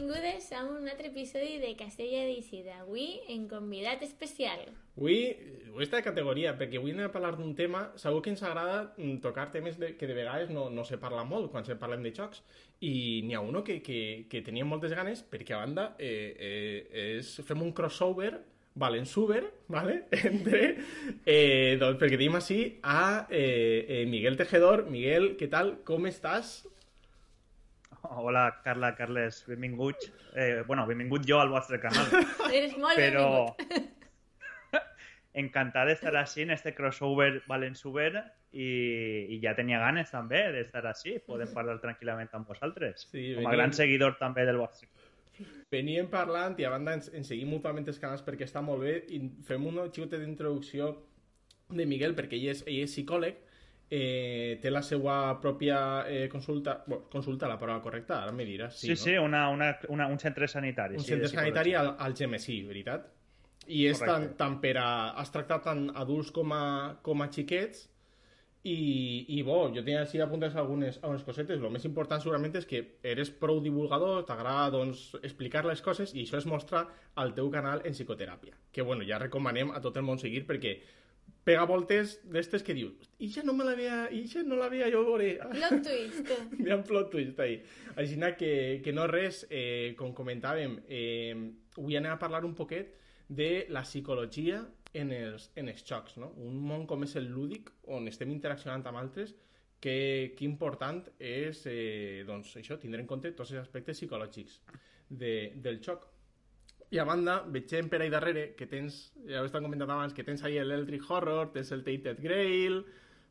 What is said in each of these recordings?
benvingudes a un altre episodi de Castella d'Eixida. Avui en convidat especial. Avui, de categoria, perquè avui anem a parlar d'un tema, segur que ens agrada mm, tocar temes de, que de vegades no, no se parla molt quan se parlem de jocs, i n'hi ha uno que, que, que tenia moltes ganes, perquè a banda eh, eh, és, fem un crossover Valenzuber, ¿vale? Entre, eh, doncs perquè tenim així a eh, eh, Miguel Tejedor. Miguel, què tal? Com estàs? Hola, Carla, Carles, benvinguts. Eh, bueno, benvingut jo al vostre canal. Eres molt Però benvingut. encantat d'estar així en este crossover Valenzuber i, i ja tenia ganes també d'estar així, podem parlar tranquil·lament amb vosaltres. Sí, Com a venim- gran seguidor també del vostre. Veníem parlant i a banda ens, ens seguim mútuament els canals perquè està molt bé i fem una xicota d'introducció de Miguel perquè ell és, ell és psicòleg eh, té la seva pròpia eh, consulta bueno, consulta la paraula correcta, ara me diràs Sí, sí, no? una, una, una, un centre sanitari. un sí, centre sanitari al, al GMSI, veritat? i és tant, tant per a has tractat tant adults com a, com a xiquets i, i bo, jo tenia així apuntes algunes, algunes cosetes. El més important segurament és que eres prou divulgador, t'agrada doncs, explicar les coses i això es mostra al teu canal en psicoteràpia. Que bueno, ja recomanem a tot el món seguir perquè pega voltes d'estes que dius i ja no me la veia, i ja no la veia jo veure. Plot twist. Hi ha un plot twist ahí. Així que, que no res, eh, com comentàvem, eh, avui anem a parlar un poquet de la psicologia en els, en els xocs, no? Un món com és el lúdic, on estem interaccionant amb altres, que, que important és eh, doncs, això, tindre en compte tots els aspectes psicològics de, del xoc. I a banda, veiem per ahí darrere que tens, ja ho estan comentant abans, que tens ahí l'Eldritch Horror, tens el Tainted Grail,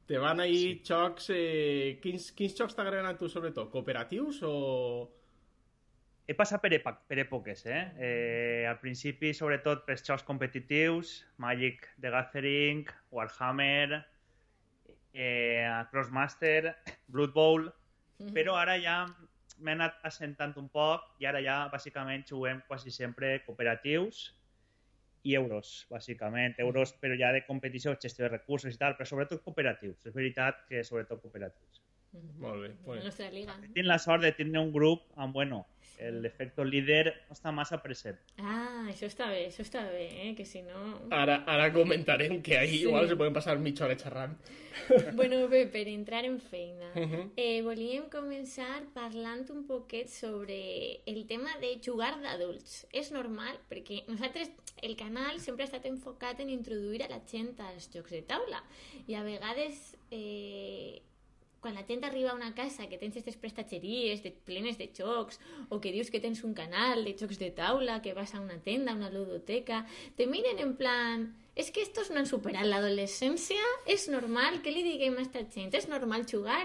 te van ahí sí. xocs... Eh, quins, quins xocs t'agraden a tu, sobretot? Cooperatius o...? He passat per, epa, per èpoques, eh? eh? Al principi, sobretot, per jocs competitius, Magic the Gathering, Warhammer, eh, Crossmaster, Blood Bowl, però ara ja m'he anat assentant un poc i ara ja, bàsicament, juguem quasi sempre cooperatius i euros, bàsicament. Euros, però ja de competició, gestió de recursos i tal, però sobretot cooperatius. És veritat que sobretot cooperatius. Molt bé. La Bueno. nostra liga. Tinc la sort de tindre un grup amb, bueno, el efecte líder no està massa present. Ah, això està bé, això està bé, eh? Que si no... Ara, ara comentarem que ahí Sí. igual se poden passar mitja hora xerrant. Bueno, bé, per entrar en feina, Mhm. eh, volíem començar parlant un poquet sobre el tema de jugar d'adults. És normal, perquè nosaltres, el canal sempre ha estat enfocat en introduir a la gent als jocs de taula. I a vegades, eh, quan la gent arriba a una casa que tens aquestes prestatgeries de, plenes de jocs, o que dius que tens un canal de jocs de taula, que vas a una tenda, una ludoteca, te miren en plan... És que estos no han superat l'adolescència? És normal? Què li diguem a esta gent? És normal jugar?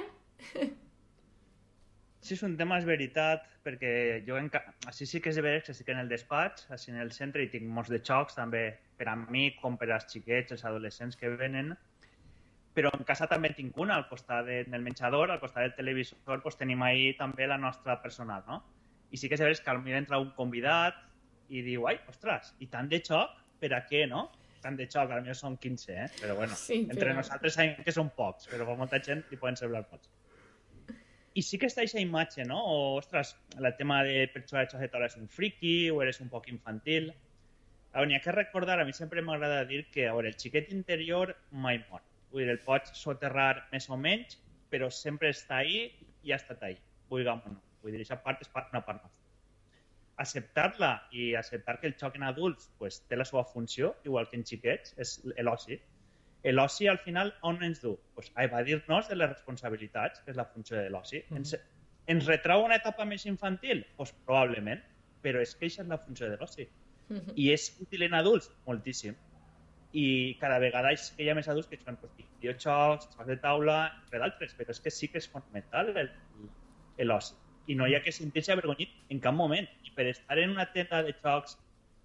Sí, és un tema, és veritat, perquè jo en... ca- així sí que és veritat que estic en el despatx, així en el centre, i tinc molts de xocs, també per a mi com per als xiquets, els adolescents que venen, però en casa també en tinc una, al costat de, del menjador, al costat del televisor, doncs tenim ahí també la nostra personal, no? I sí que és que potser entra un convidat i diu, ai, ostres, i tant de xoc, per a què, no? Tant de xoc, potser són 15, eh? Però bueno, Sí, entre però- nosaltres sabem que són pocs, però per molta gent li poden semblar pocs. I sí que està aquesta imatge, no? O, ostres, el tema de per jugar a jocs de taula és un friki o eres un poc infantil. A veure, n'hi ha que recordar, a mi sempre m'agrada dir que, a veure, el xiquet interior mai mor. Vull dir, el pots soterrar més o menys, però sempre està ahí i ha estat ahí, vulguem o no. Vull dir, aquesta part és part- una part nostra. Acceptar-la i acceptar que el xoc en adults pues, té la seva funció, igual que en xiquets, és l'oci. L'oci, al final, on ens du? Pues, a evadir-nos de les responsabilitats, que és la funció de l'oci. Mhm. Ens, ens retrau una etapa més infantil? Pues, probablement, però és que això és la funció de l'oci. I és útil en adults? Moltíssim. I cada vegada és que hi ha més adults que juguen pues, videojocs, jocs de taula, entre d'altres, però és que sí que és fonamental l'oci. I no hi ha que sentir-se avergonyit en cap moment. I per estar en una tenda de jocs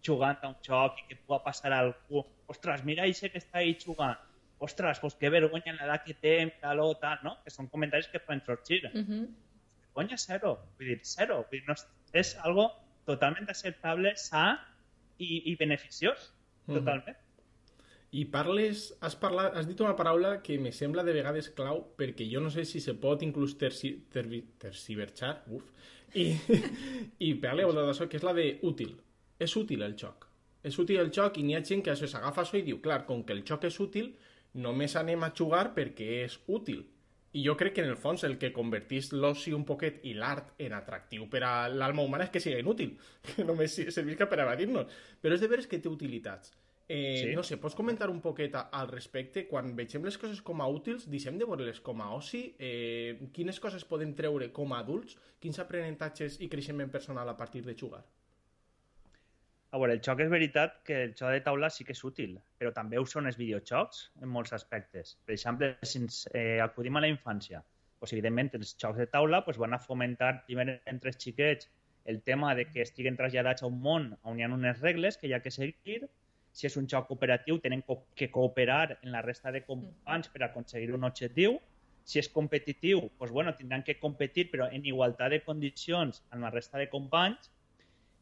jugant a un joc i que pugui passar a algú, ostres, mira això que està ahí jugant, ostres, pues que vergonya l'edat que té, tal tal, no? Que són comentaris que poden sorgir. Uh -huh. Vergonya zero, vull dir, zero. Vull dir, no, és algo totalment acceptable, sa i, i beneficiós, totalment. Uh -huh. I parles, has, parlat, has dit una paraula que me sembla de vegades clau perquè jo no sé si se pot inclús terci, tervi, terciberxar, uf, i, i parle d'això, que és la de útil. És útil el xoc. És útil el xoc i n'hi ha gent que això s'agafa això i diu, clar, com que el xoc és útil, només anem a jugar perquè és útil. I jo crec que en el fons el que convertís l'oci un poquet i l'art en atractiu per a l'alma humana és que sigui inútil, que només servisca per evadir-nos. Però és de veres que té utilitats. Eh, sí? No sé, pots comentar un poquet al respecte? Quan vegem les coses com a útils, deixem de veure-les com a oci? Eh, quines coses podem treure com a adults? Quins aprenentatges i creixement personal a partir de jugar? A veure, el xoc és veritat que el xoc de taula sí que és útil, però també ho són els videojocs en molts aspectes. Per exemple, si ens eh, acudim a la infància, doncs, evidentment els xocs de taula doncs, van a fomentar primer entre els xiquets el tema de que estiguen traslladats a un món on hi ha unes regles que hi ha que seguir si és un joc cooperatiu, tenen que cooperar en la resta de companys per aconseguir un objectiu. Si és competitiu, doncs, bueno, tindran que competir, però en igualtat de condicions amb la resta de companys.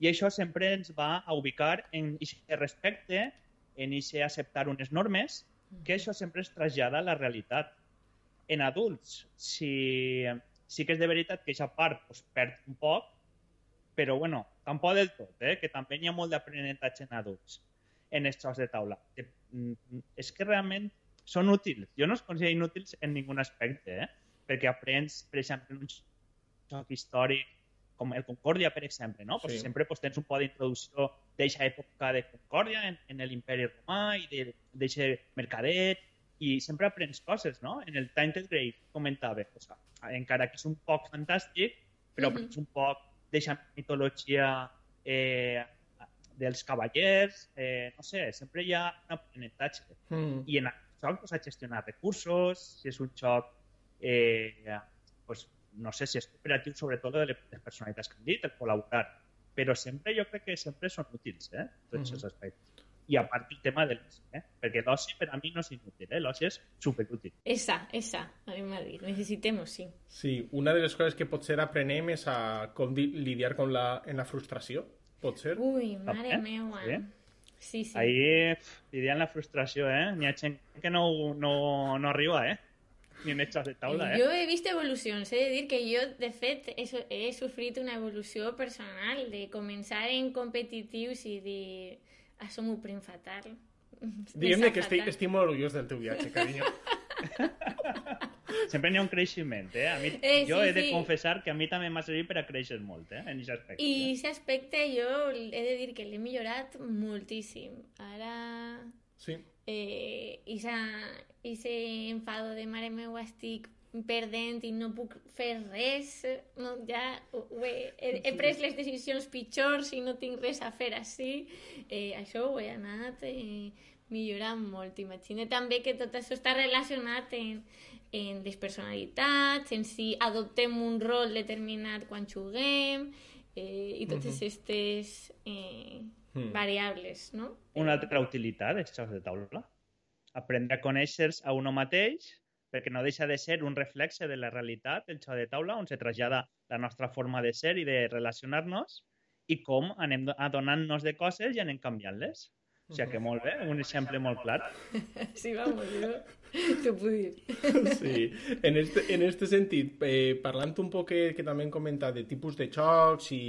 I això sempre ens va a ubicar en aquest respecte, en aquest acceptar unes normes, que això sempre es trasllada a la realitat. En adults, si, sí que és de veritat que aquesta part doncs, perd un poc, però bueno, tampoc del tot, eh? que també hi ha molt d'aprenentatge en adults en els jocs de taula. Mm, és que realment són útils. Jo no els considero inútils en ningun aspecte, eh? perquè aprens, per exemple, en un joc històric com el Concòrdia, per exemple, no? Pues sí. sempre pues, tens un poc d'introducció d'aquesta època de Concòrdia en, en l'imperi romà i d'aquest mercadet i sempre aprens coses, no? En el Tainted Grave comentava, o sigui, encara que és un poc fantàstic, però mm -hmm. un poc d'aquesta mitologia eh, dels cavallers, eh, no sé, sempre hi ha un aprenentatge. Mm. I en el joc pues, a gestionar recursos, si és un joc, eh, pues, no sé si és cooperatiu, sobretot de les personalitats que hem dit, el col·laborar. Però sempre jo crec que sempre són útils, eh, tots aquests mm. aspectes. I a part el tema de l'oci, eh? perquè l'oci per a mi no és inútil, eh? l'oci és superútil. Esa, esa, a mi m'ha dit, necessitem sí. Sí, una de les coses que potser aprenem és a com lidiar con la, en la frustració, Pot ser? Ui, mare eh? meua. Sí? Sí, sí. Ahí dirían la frustració, eh? N'hi ha gent que no, no, no arriba, eh? Ni en hechas de taula, eh? Jo he vist evolucions, he de dir que jo, de fet, he, he sofrit una evolució personal de començar en competitius i dir, això m'ho prim fatal. Diguem que estic, estic molt orgullós del teu viatge, carinyo. Sempre n'hi ha un creixement, eh? A mi, eh, jo sí, he de sí. confessar que a mi també m'ha servit per a créixer molt, eh? En aquest aspecte. I aquest aspecte jo he de dir que l'he millorat moltíssim. Ara... Sí. Eh, isa, ese enfado de mare meu estic perdent i no puc fer res, no, ja ho he, he, he pres les decisions pitjors i no tinc res a fer així, eh, això ho he anat eh, millorant molt. Imagina també que tot això està relacionat en, en les personalitats, en si adoptem un rol determinat quan juguem eh, i totes aquestes uh -huh. eh, hmm. variables, no? Una altra utilitat dels jocs de taula. Aprendre a conèixer a uno mateix perquè no deixa de ser un reflexe de la realitat, el joc de taula, on se trasllada la nostra forma de ser i de relacionar-nos i com anem adonant-nos de coses i anem canviant-les. O sigui que molt bé, un exemple molt clar. Sí, vamos, jo t'ho puc dir. Sí, en este, en este sentit, eh, parlant un poc que, que també hem comentat de tipus de xocs i,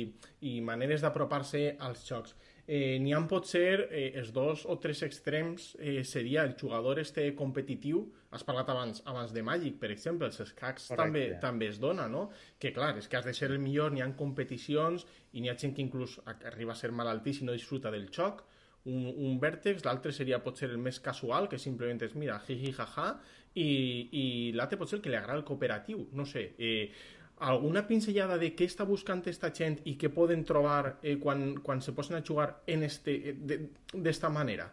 i maneres d'apropar-se als xocs, eh, n'hi ha pot ser eh, els dos o tres extrems eh, seria el jugador este competitiu has parlat abans, abans de Magic, per exemple, els escacs també, també es dona, no? Que clar, és que has de ser el millor, n'hi ha competicions i n'hi ha gent que inclús arriba a ser malaltís i no disfruta del xoc, un, un vèrtex, l'altre seria potser el més casual, que simplement és, mira, jiji, jaja, i, i l'altre potser el que li agrada el cooperatiu, no sé, eh, alguna pinzellada de què està buscant esta gent i què poden trobar eh, quan, quan se posen a jugar en este, d'esta manera?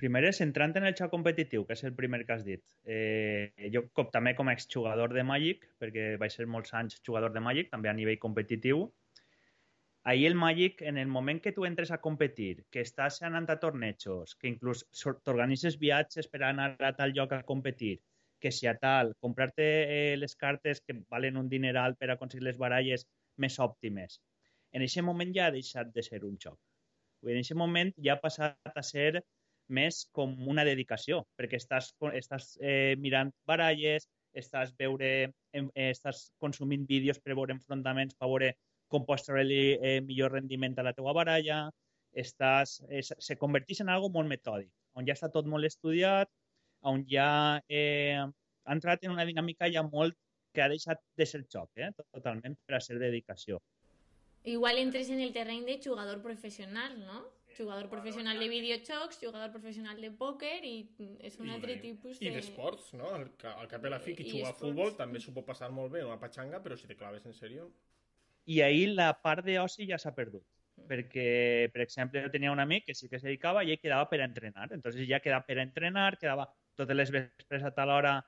Primer és entrant en el xoc competitiu, que és el primer que has dit. Eh, jo com, també com a exjugador de Magic, perquè vaig ser molts anys jugador de Magic, també a nivell competitiu, ahir el Magic, en el moment que tu entres a competir, que estàs anant a tornejos, que inclús t'organitzes viatges per anar a tal lloc a competir, que si a tal, comprar-te eh, les cartes que valen un dineral per aconseguir les baralles més òptimes, en aquest moment ja ha deixat de ser un joc. En aquest moment ja ha passat a ser més com una dedicació, perquè estàs, estàs eh, mirant baralles, estàs, veure, eh, estàs consumint vídeos per veure enfrontaments, per veure com pots treure eh, millor rendiment a la teva baralla, estàs, eh, se converteix en algo molt metòdic, on ja està tot molt estudiat, on ja eh, ha entrat en una dinàmica ja molt que ha deixat de ser xoc, eh, totalment, per a ser dedicació. Igual entres en el terreny de jugador professional, no? Jugador professional de videojocs, jugador professional de pòquer i és un altre tipus de... I d'esports, no? Al, al cap de la fi, qui juga a futbol també s'ho pot passar molt bé, una patxanga, però si te claves en sèrio i ahir la part d'oci ja s'ha perdut. Mm. Perquè, per exemple, jo tenia un amic que sí que se dedicava i ell quedava per entrenar. Entonces ja quedava per entrenar, quedava totes les vespres a tal hora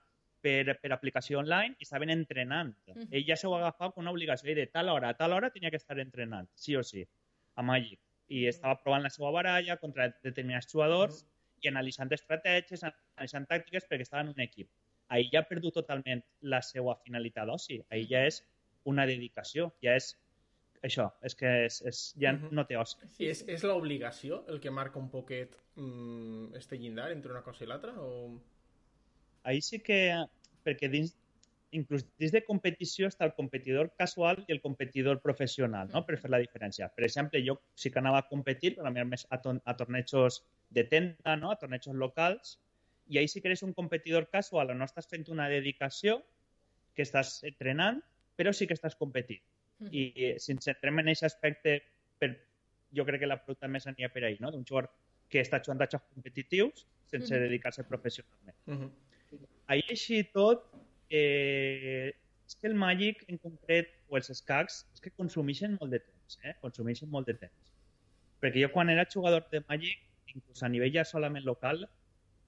per, per aplicació online i estaven entrenant. Mm -hmm. Ell ja s'ho agafava com una obligació i de tal hora a tal hora tenia que estar entrenant, sí o sí, a Magic. I estava provant la seva baralla contra determinats jugadors mm -hmm. i analitzant estratègies, analitzant tàctiques perquè estava en un equip. Ahir ja ha perdut totalment la seva finalitat d'oci. Ahir ja és una dedicació, ja és això, és que és, és, ja uh -huh. no té oci. Sí, és, és l'obligació el que marca un poquet mm, este llindar entre una cosa i l'altra? O... Ahí sí que, perquè dins, inclús dins de competició està el competidor casual i el competidor professional, no? per fer la diferència. Per exemple, jo sí que anava a competir, però a més a, a tornejos de tenda, no? a tornejos locals, i ahí sí que eres un competidor casual, no estàs fent una dedicació, que estàs entrenant, però sí que estàs competint. Mm -hmm. I eh, si ens centrem en aquest aspecte, per, jo crec que la pregunta més aniria per ahir, no? d'un jugador que està jugant a jocs competitius sense mm -hmm. dedicar-se professionalment. Mm -hmm. Ahir així tot, eh, és que el Magic en concret, o els escacs, és que consumeixen molt de temps, eh? consumeixen molt de temps. Perquè jo quan era jugador de Magic, inclús a nivell ja solament local,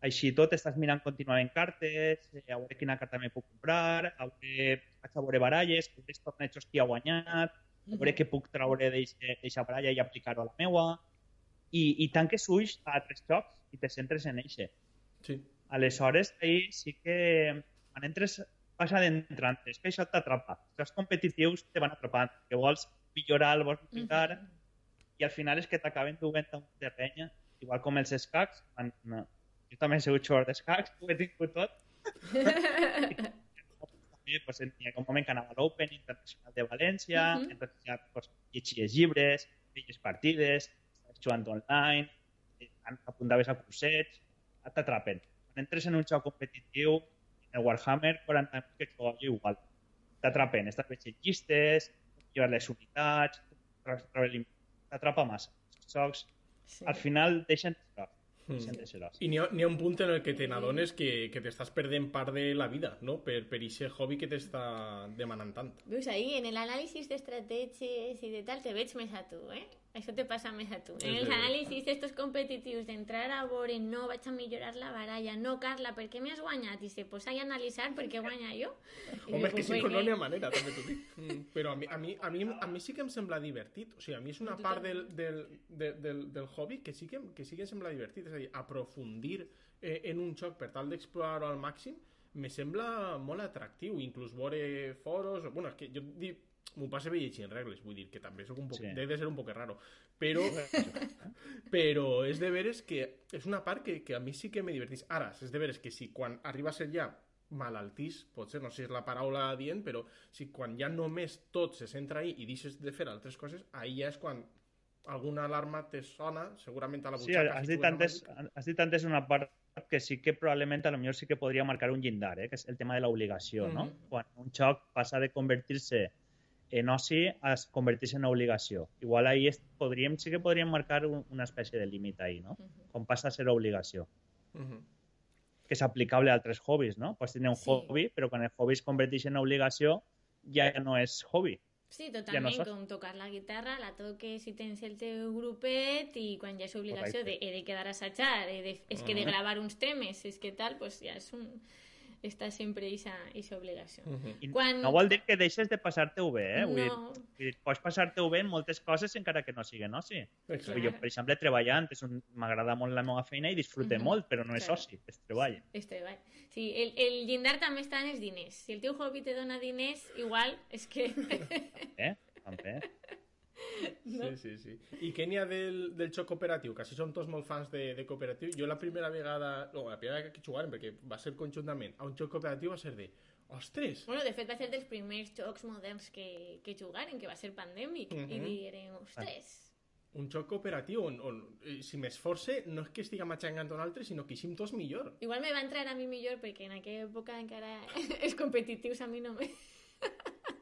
així tot estàs mirant contínuament cartes, eh, a veure quina carta me puc comprar, a veure, vaig a veure baralles, quins tornejos qui ha guanyat, a veure què puc treure d'aquesta baralla i aplicar-ho a la meua. I, i tanques ulls a altres jocs i te centres en eixe. Sí. Aleshores, ahí sí que quan entres vas adentrant, és que això t'atrapa. Els competitius te van atrapant, que vols millorar, el vols millorar, mm -hmm. i al final és que t'acaben duent a un terreny, igual com els escacs, quan jo també he sigut jugador d'escacs, ho he tingut tot. també pues, tenia un moment que anava a l'Open Internacional de València, uh -huh. entonces ja pues, llegies llibres, veies partides, jugant online, eh, apuntaves a cursets, t'atrapen. Quan entres en un joc competitiu, en el Warhammer 40 que jugava jo igual. T'atrapen, estàs veient llistes, llevar les unitats, t'atrapa massa. Els jocs, sí. al final, deixen Mm. I n'hi ha, ha un punt en el que te n'adones que, que t'estàs perdent part de la vida, no? Per, per aquest hobby que t'està demanant tant. Veus, ahí, en l'anàlisi d'estratègies i de tal, te veig més a tu, eh? Això te passa més a tu. En els anàlisis estos competitius d'entrar a veure, no, vaig a millorar la baralla, no, Carla, per què m'has guanyat? I se posa a analitzar per què guanya jo. I Home, és que si no, no n'hi ha manera, també t'ho dic. Mm, però a mi, a, mi, a, mi, a mi sí que em sembla divertit. O sigui, a mi és una part del, del, del, del, del hobby que sí que, que sí que em sembla divertit. És a dir, aprofundir eh, en un joc per tal d'explorar-ho al màxim me sembla molt atractiu. Inclús veure foros... Bueno, és que jo dic m'ho passa bé llegint regles, vull dir que també sóc un poc, sí. deu de ser un poc raro, però, però és de veres que és una part que, que a mi sí que me divertís. Ara, és de veres que si quan arriba a ser ja malaltís, potser, no sé si és la paraula dient, però si quan ja només tot se centra ahí i deixes de fer altres coses, ahí ja és quan alguna alarma te sona, segurament a la butxaca. Sí, has dit, antes, has dit antes una part que sí que probablement a lo millor sí que podria marcar un llindar, eh? que és el tema de l'obligació, mm -hmm. no? Quan un xoc passa de convertir-se en oci es converteix en obligació. Igual ahí es, podríem, sí que podríem marcar un, una espècie de límit ahí, no? Uh -huh. Com passa a ser obligació. Uh -huh. Que és aplicable a altres hobbies, no? Pots tenir un sí. hobby, però quan el hobby es converteix en obligació ja no és hobby. Sí, totalment, no saps. com tocar la guitarra, la toques si tens el teu grupet i quan ja és obligació de, he de quedar a assajar, he de, és que de gravar uns temes, és que tal, pues ja és un... està sempre eixa obligació. I Quan- no vol dir que deixes de passar-te-ho bé, eh? Vull dir, No. vull dir, pots passar-te-ho bé en moltes coses encara que no siguen oci. Exacte. Jo, per exemple, treballant, un... m'agrada molt la meva feina i disfrute Mhm. molt, però no és Claro. oci, és treball. És treball. Sí, el, el llindar també està en els diners. Si el teu hobby te dona diners, igual és que... Eh? També. Sí, sí, sí. I què n'hi ha del, del xoc cooperatiu? Que així som tots molt fans de, de cooperatiu. Jo la primera vegada, no, la primera vegada que jugarem, perquè va ser conjuntament a un xoc cooperatiu, va ser de, ostres, bueno, de fet, va ser dels primers jocs moderns que, que jugaren, que va ser pandèmic, i Mhm. direm, ostres, un xoc cooperatiu on, on eh, si m'esforce, no és que estiga matxangant un altre, sinó que eixim tots millor. Igual me va entrar a mi millor perquè en aquella època encara els competitius a mi no me...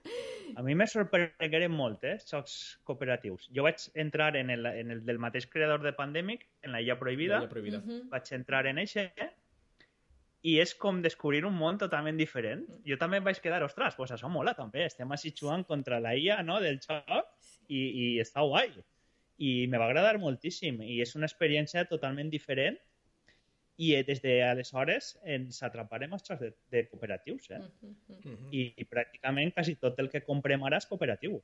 A mi me sorprengueren molt, eh, jocs cooperatius. Jo vaig entrar en el, en el del mateix creador de Pandemic, en la Illa Prohibida, Ja prohibida. Mhm. vaig entrar en eixe i és com descobrir un món totalment diferent. Jo també em vaig quedar, ostres, pues això mola també, estem així jugant contra la IA no, del joc i, i està guai. I me va agradar moltíssim i és una experiència totalment diferent i eh, des d'aleshores ens atraparem als jocs de, de cooperatius, eh? Mhm, mhm. Mhm. I, I pràcticament quasi tot el que comprem ara és cooperatiu.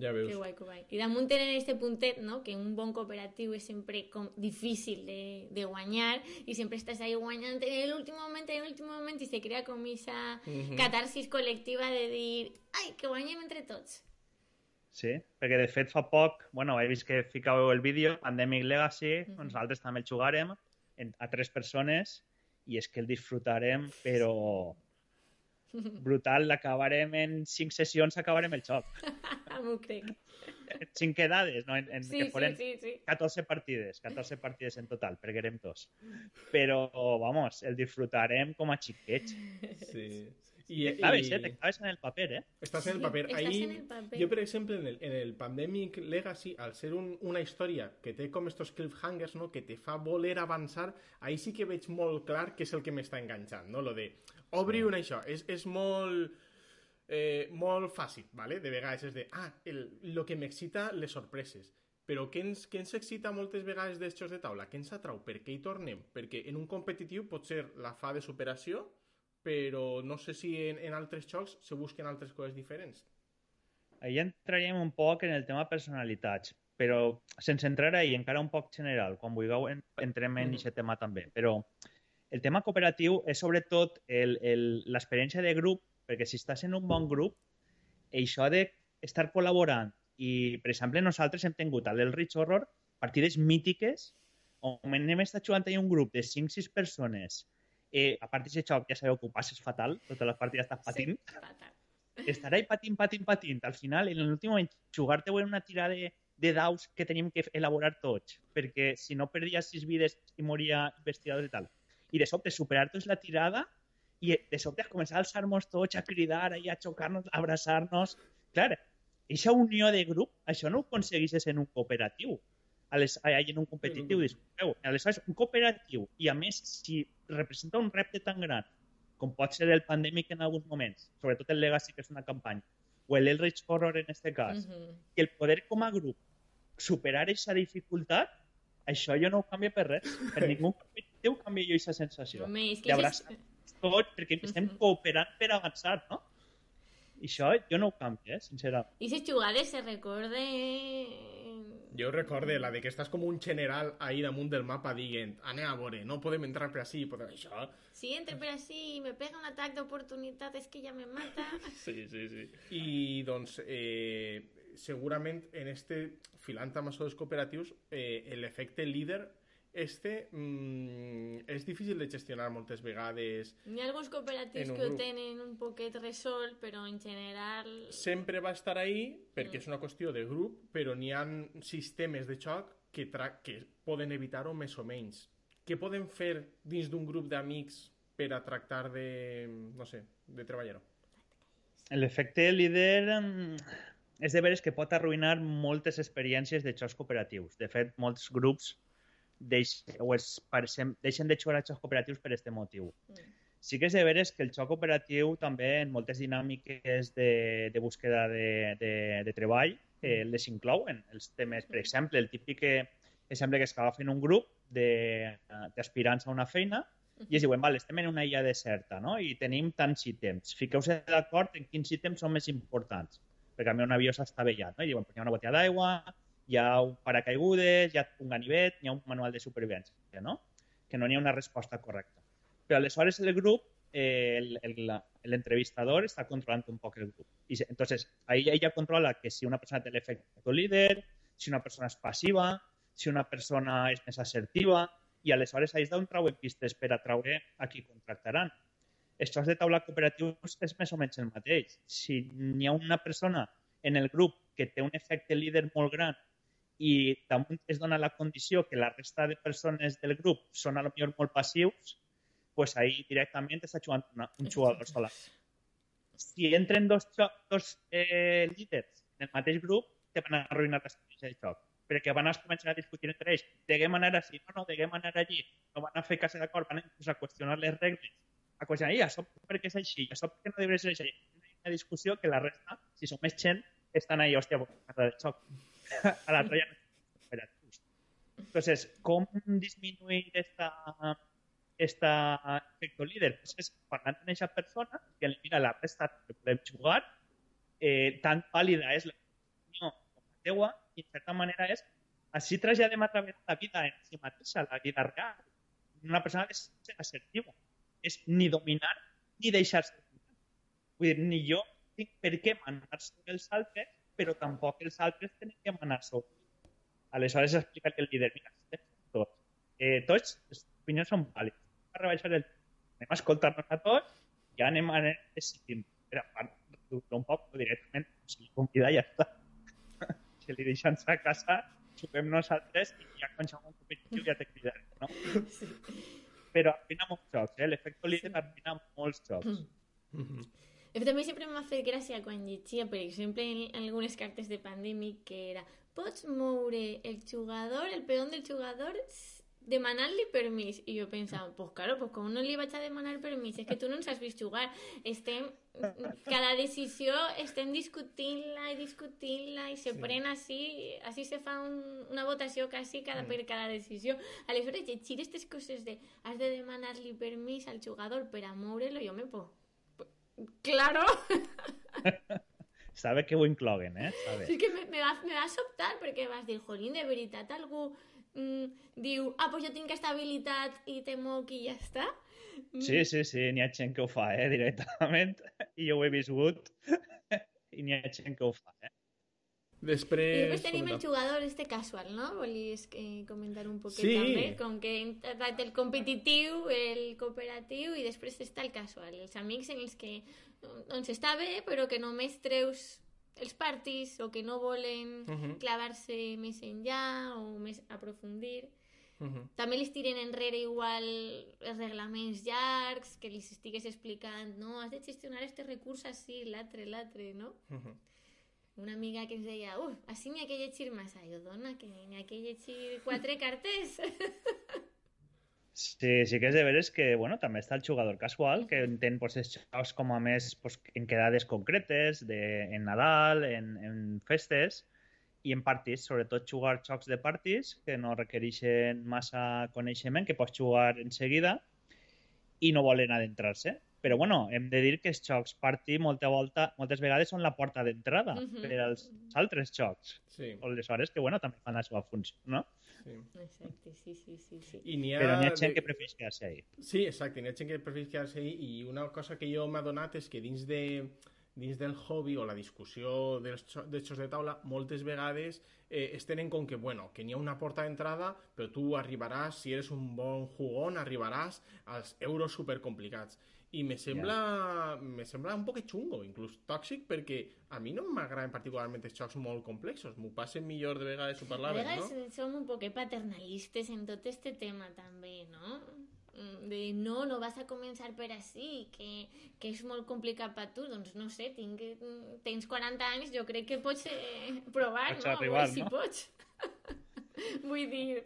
Ja veus. Que guai, que guai. I damunt tenen este puntet, no?, que un bon cooperatiu és sempre com difícil de, de guanyar i sempre estàs ahí guanyant en l'últim moment, en l'últim moment i se crea com aquesta Mhm. catarsis col·lectiva de dir ai, que guanyem entre tots. Sí, perquè de fet fa poc, bueno, he vist que ficàveu el vídeo, Pandemic Legacy, Mhm. nosaltres també el jugarem en, a tres persones i és que el disfrutarem, però brutal, l'acabarem en cinc sessions, acabarem el joc. M'ho crec. Cinc quedades, no? En, en Sí, que sí, foren sí, sí. 14 partides, 14 partides en total, perquè érem dos. Però, vamos, el disfrutarem com a xiquets. Sí. I, Te claves, i- eh? Te claves en el paper, eh? Estàs en el Sí, paper. estàs Ahí, en el paper. Jo, per exemple, en el, en el Pandemic Legacy, al ser un, una història que té com estos cliffhangers, no? que te fa voler avançar, ahí sí que veig molt clar què és el que m'està enganxant, no? Lo de, obri sí. una això, és, és molt... Eh, molt fàcil, ¿vale? De vegades és de, ah, el, lo que m'excita, les sorpreses. Però què ens, què ens excita moltes vegades dels jocs de taula? Què ens atrau? Per què hi tornem? Perquè en un competitiu pot ser la fa de superació, però no sé si en, en altres jocs se busquen altres coses diferents. Ahí entraríem un poc en el tema personalitats, però sense entrar ahí, encara un poc general, quan vulgueu en- entrem en aquest tema també. Però el tema cooperatiu és sobretot l'experiència de grup, perquè si estàs en un bon grup, això d'estar col·laborant, i per exemple nosaltres hem tingut a l'Elrich Horror partides mítiques on hem estat jugant ahí un grup de 5-6 persones eh, a part d'aquest joc ja sabeu que ho passes fatal, totes les partides estàs patint, Sí, fatal. estar ahí patint, patint, patint, al final, en l'últim moment, jugar-te en una tira de, de daus que teníem que elaborar tots, perquè si no perdia sis vides i moria investigador i tal. I de sobte superar-nos la tirada i de sobte començar a alçar-nos tots, a cridar, a xocar-nos, a abraçar-nos... Clar, aquesta unió de grup, això no ho en un cooperatiu, les, en un competitiu, disculpeu. Aleshores, un cooperatiu, i a més, si representa un repte tan gran com pot ser el Pandemic en alguns moments, sobretot el Legacy, que és una campanya, o el Elrich Horror en este cas, Mhm. i el poder com a grup superar aquesta dificultat, això jo no ho canvio per res. Per ningú competitiu canvio jo aquesta sensació. Home, és que abraçar és... tots, perquè estem Mhm. cooperant per avançar, no? I això jo no ho canvio, eh, sincerament. I aquestes jugades se recorden... Jo recorde la de que estàs com un general ahí damunt del mapa dient anem a veure, no podem entrar per així, podem això. Si entre per així i me pega un atac d'oportunitat és que ja me mata. Sí, sí, sí. I doncs, eh, segurament en este, filant amb dels cooperatius, eh, l'efecte líder este mm, és difícil de gestionar moltes vegades. Hi ha alguns cooperatius que ho tenen un poquet resolt, però en general... Sempre va estar ahí perquè Mm. és una qüestió de grup, però n'hi ha sistemes de xoc que, tra que poden evitar-ho més o menys. Què podem fer dins d'un grup d'amics per a tractar de, no sé, de treballar-ho? L'efecte líder mm, és de veres que pot arruïnar moltes experiències de jocs cooperatius. De fet, molts grups deix, o es, pareixem, deixen de jugar a jocs cooperatius per aquest motiu. Mm. Sí que és de veres que el xoc operatiu també en moltes dinàmiques de, de búsqueda de, de, de treball eh, les inclouen. Els temes, per exemple, el típic que, que sembla que es agafen un grup d'aspirants a una feina i es diuen, vale, estem en una illa deserta no? i tenim tants ítems. Fiqueu-se d'acord en quins ítems són més importants. Perquè a mi un avió s'ha estavellat. No? I diuen, pues hi ha una botella d'aigua, hi ha un paracaigudes, hi ha un ganivet, hi ha un manual de supervivència, no? Que no n'hi ha una resposta correcta. Però aleshores el grup, eh, l'entrevistador està controlant un poc el grup. I entonces, ahí ella controla que si una persona té l'efecte líder, si una persona és passiva, si una persona és més assertiva, i aleshores és d'on trauen pistes per atraure a qui contractaran. Els jocs de taula cooperatius és més o menys el mateix. Si n'hi ha una persona en el grup que té un efecte líder molt gran i damunt es dona la condició que la resta de persones del grup són a lo millor molt passius, pues ahí directament està jugant una, un jugador sola. Si entren dos, dos eh, líders en el mateix grup, te van a arruïnar l'estratègia de joc perquè van a començar a discutir entre ells, deguem anar així, no, no, deguem anar allí, no van a fer cas d'acord, van a qüestionar les regles, a qüestionar, i això perquè és així, això perquè no deberia ser així. Una discussió que la resta, si som més gent, estan ahí, hòstia, a del xoc. a l'altre ja no Entonces, com disminuir esta, esta efecto líder? Pues és parlant amb aquesta persona que mira la resta que podem jugar, eh, tan pàlida és la opinió com la teua, i en certa manera és així traslladem a través de la vida en si mateixa, la vida real. Una persona és assertiva. És ni dominar ni deixar-se dominar. Vull dir, ni jo tinc per què manar sobre els altres, però tampoc els altres tenen que manar sobre Aleshores explica que el líder, mira, tots, eh, tots les opinions són vàlides. A rebaixar el... Anem a escoltar-nos a tots i anem a decidir. Però, un poc directament, si convida ja està si li deixen a casa, juguem nosaltres i ja quan som un competitiu ja te cridarem, no? Sí. Però afina molts jocs, eh? L'efecte líder afina molts jocs. Mm -hmm. També sempre m'ha fet gràcia quan llegia, per exemple, en algunes cartes de pandèmic, que era pots moure el jugador, el peón del jugador demanar-li permís. I jo pensava, pues claro, pues com no li vaig a demanar permís? És que tu no ens has vist jugar. Estem, cada decisió estem discutint-la i discutint-la i se sí. pren així, així se fa un, una votació quasi cada, mm. per cada decisió. Aleshores, llegir aquestes coses de has de demanar-li permís al jugador per a moure-lo, jo me po... Claro! Sabe que ho incloguen, eh? Sabe. És que me, me, va, me va sobtar perquè vas dir, jolín, de veritat algú mm, diu, ah, pues jo tinc aquesta habilitat i te moc i ja està. Mm. Sí, sí, sí, n'hi ha gent que ho fa, eh, directament. I jo ho he viscut i n'hi ha gent que ho fa, eh. Després... I després tenim el jugador este casual, no? Volies eh, comentar un poquet sí. també, com que el competitiu, el cooperatiu i després està el casual, els amics en els que doncs està bé, però que només treus els partis o que no volen uh -huh. clavar-se més enllà o més aprofundir. Uh -huh. També li tiren enrere igual els reglaments llargs, que li estigues explicant, no, has de gestionar este recurs així, l'altre, l'altre, no? Uh -huh. Una amiga que ens deia, uf, així n'hi ha que llegir massa. Jo, dona, que n'hi ha que llegir quatre cartes. Sí, sí que és de veres que bueno, també està el jugador casual, que entén pues, els jocs com a més pues, en quedades concretes, de, en Nadal, en, en festes, i en partits, sobretot jugar jocs de partits que no requereixen massa coneixement, que pots jugar en seguida i no volen adentrar-se. Però bueno, hem de dir que els jocs party molta volta, moltes vegades són la porta d'entrada uh -huh. per als altres jocs. Sí. O les hores que bueno, també fan la seva funció, no? Sí. Exacte, sí, sí, sí. sí. I ha Però n'hi ha gent que prefereix quedar-se ahí. Sí, exacte, n'hi ha gent que prefereix quedar-se ahí i una cosa que jo m'ha donat és que dins de dins del hobby o la discussió dels, dels jocs de taula, moltes vegades eh, es tenen com que, bueno, que n'hi ha una porta d'entrada, però tu arribaràs, si eres un bon jugón, arribaràs als euros supercomplicats i me sembla, yeah. me sembla un poc xungo, inclús tòxic, perquè a mi no m'agraden particularment els jocs molt complexos, m'ho passen millor de vegades ho parlaves, no? A vegades som un poc paternalistes en tot este tema també, no? Mm, de no, no vas a començar per així, que, que és molt complicat per tu, doncs no sé, tinc, tens 40 anys, jo crec que pots eh, provar, pots no? Arribar, si no? pots. Vull dir,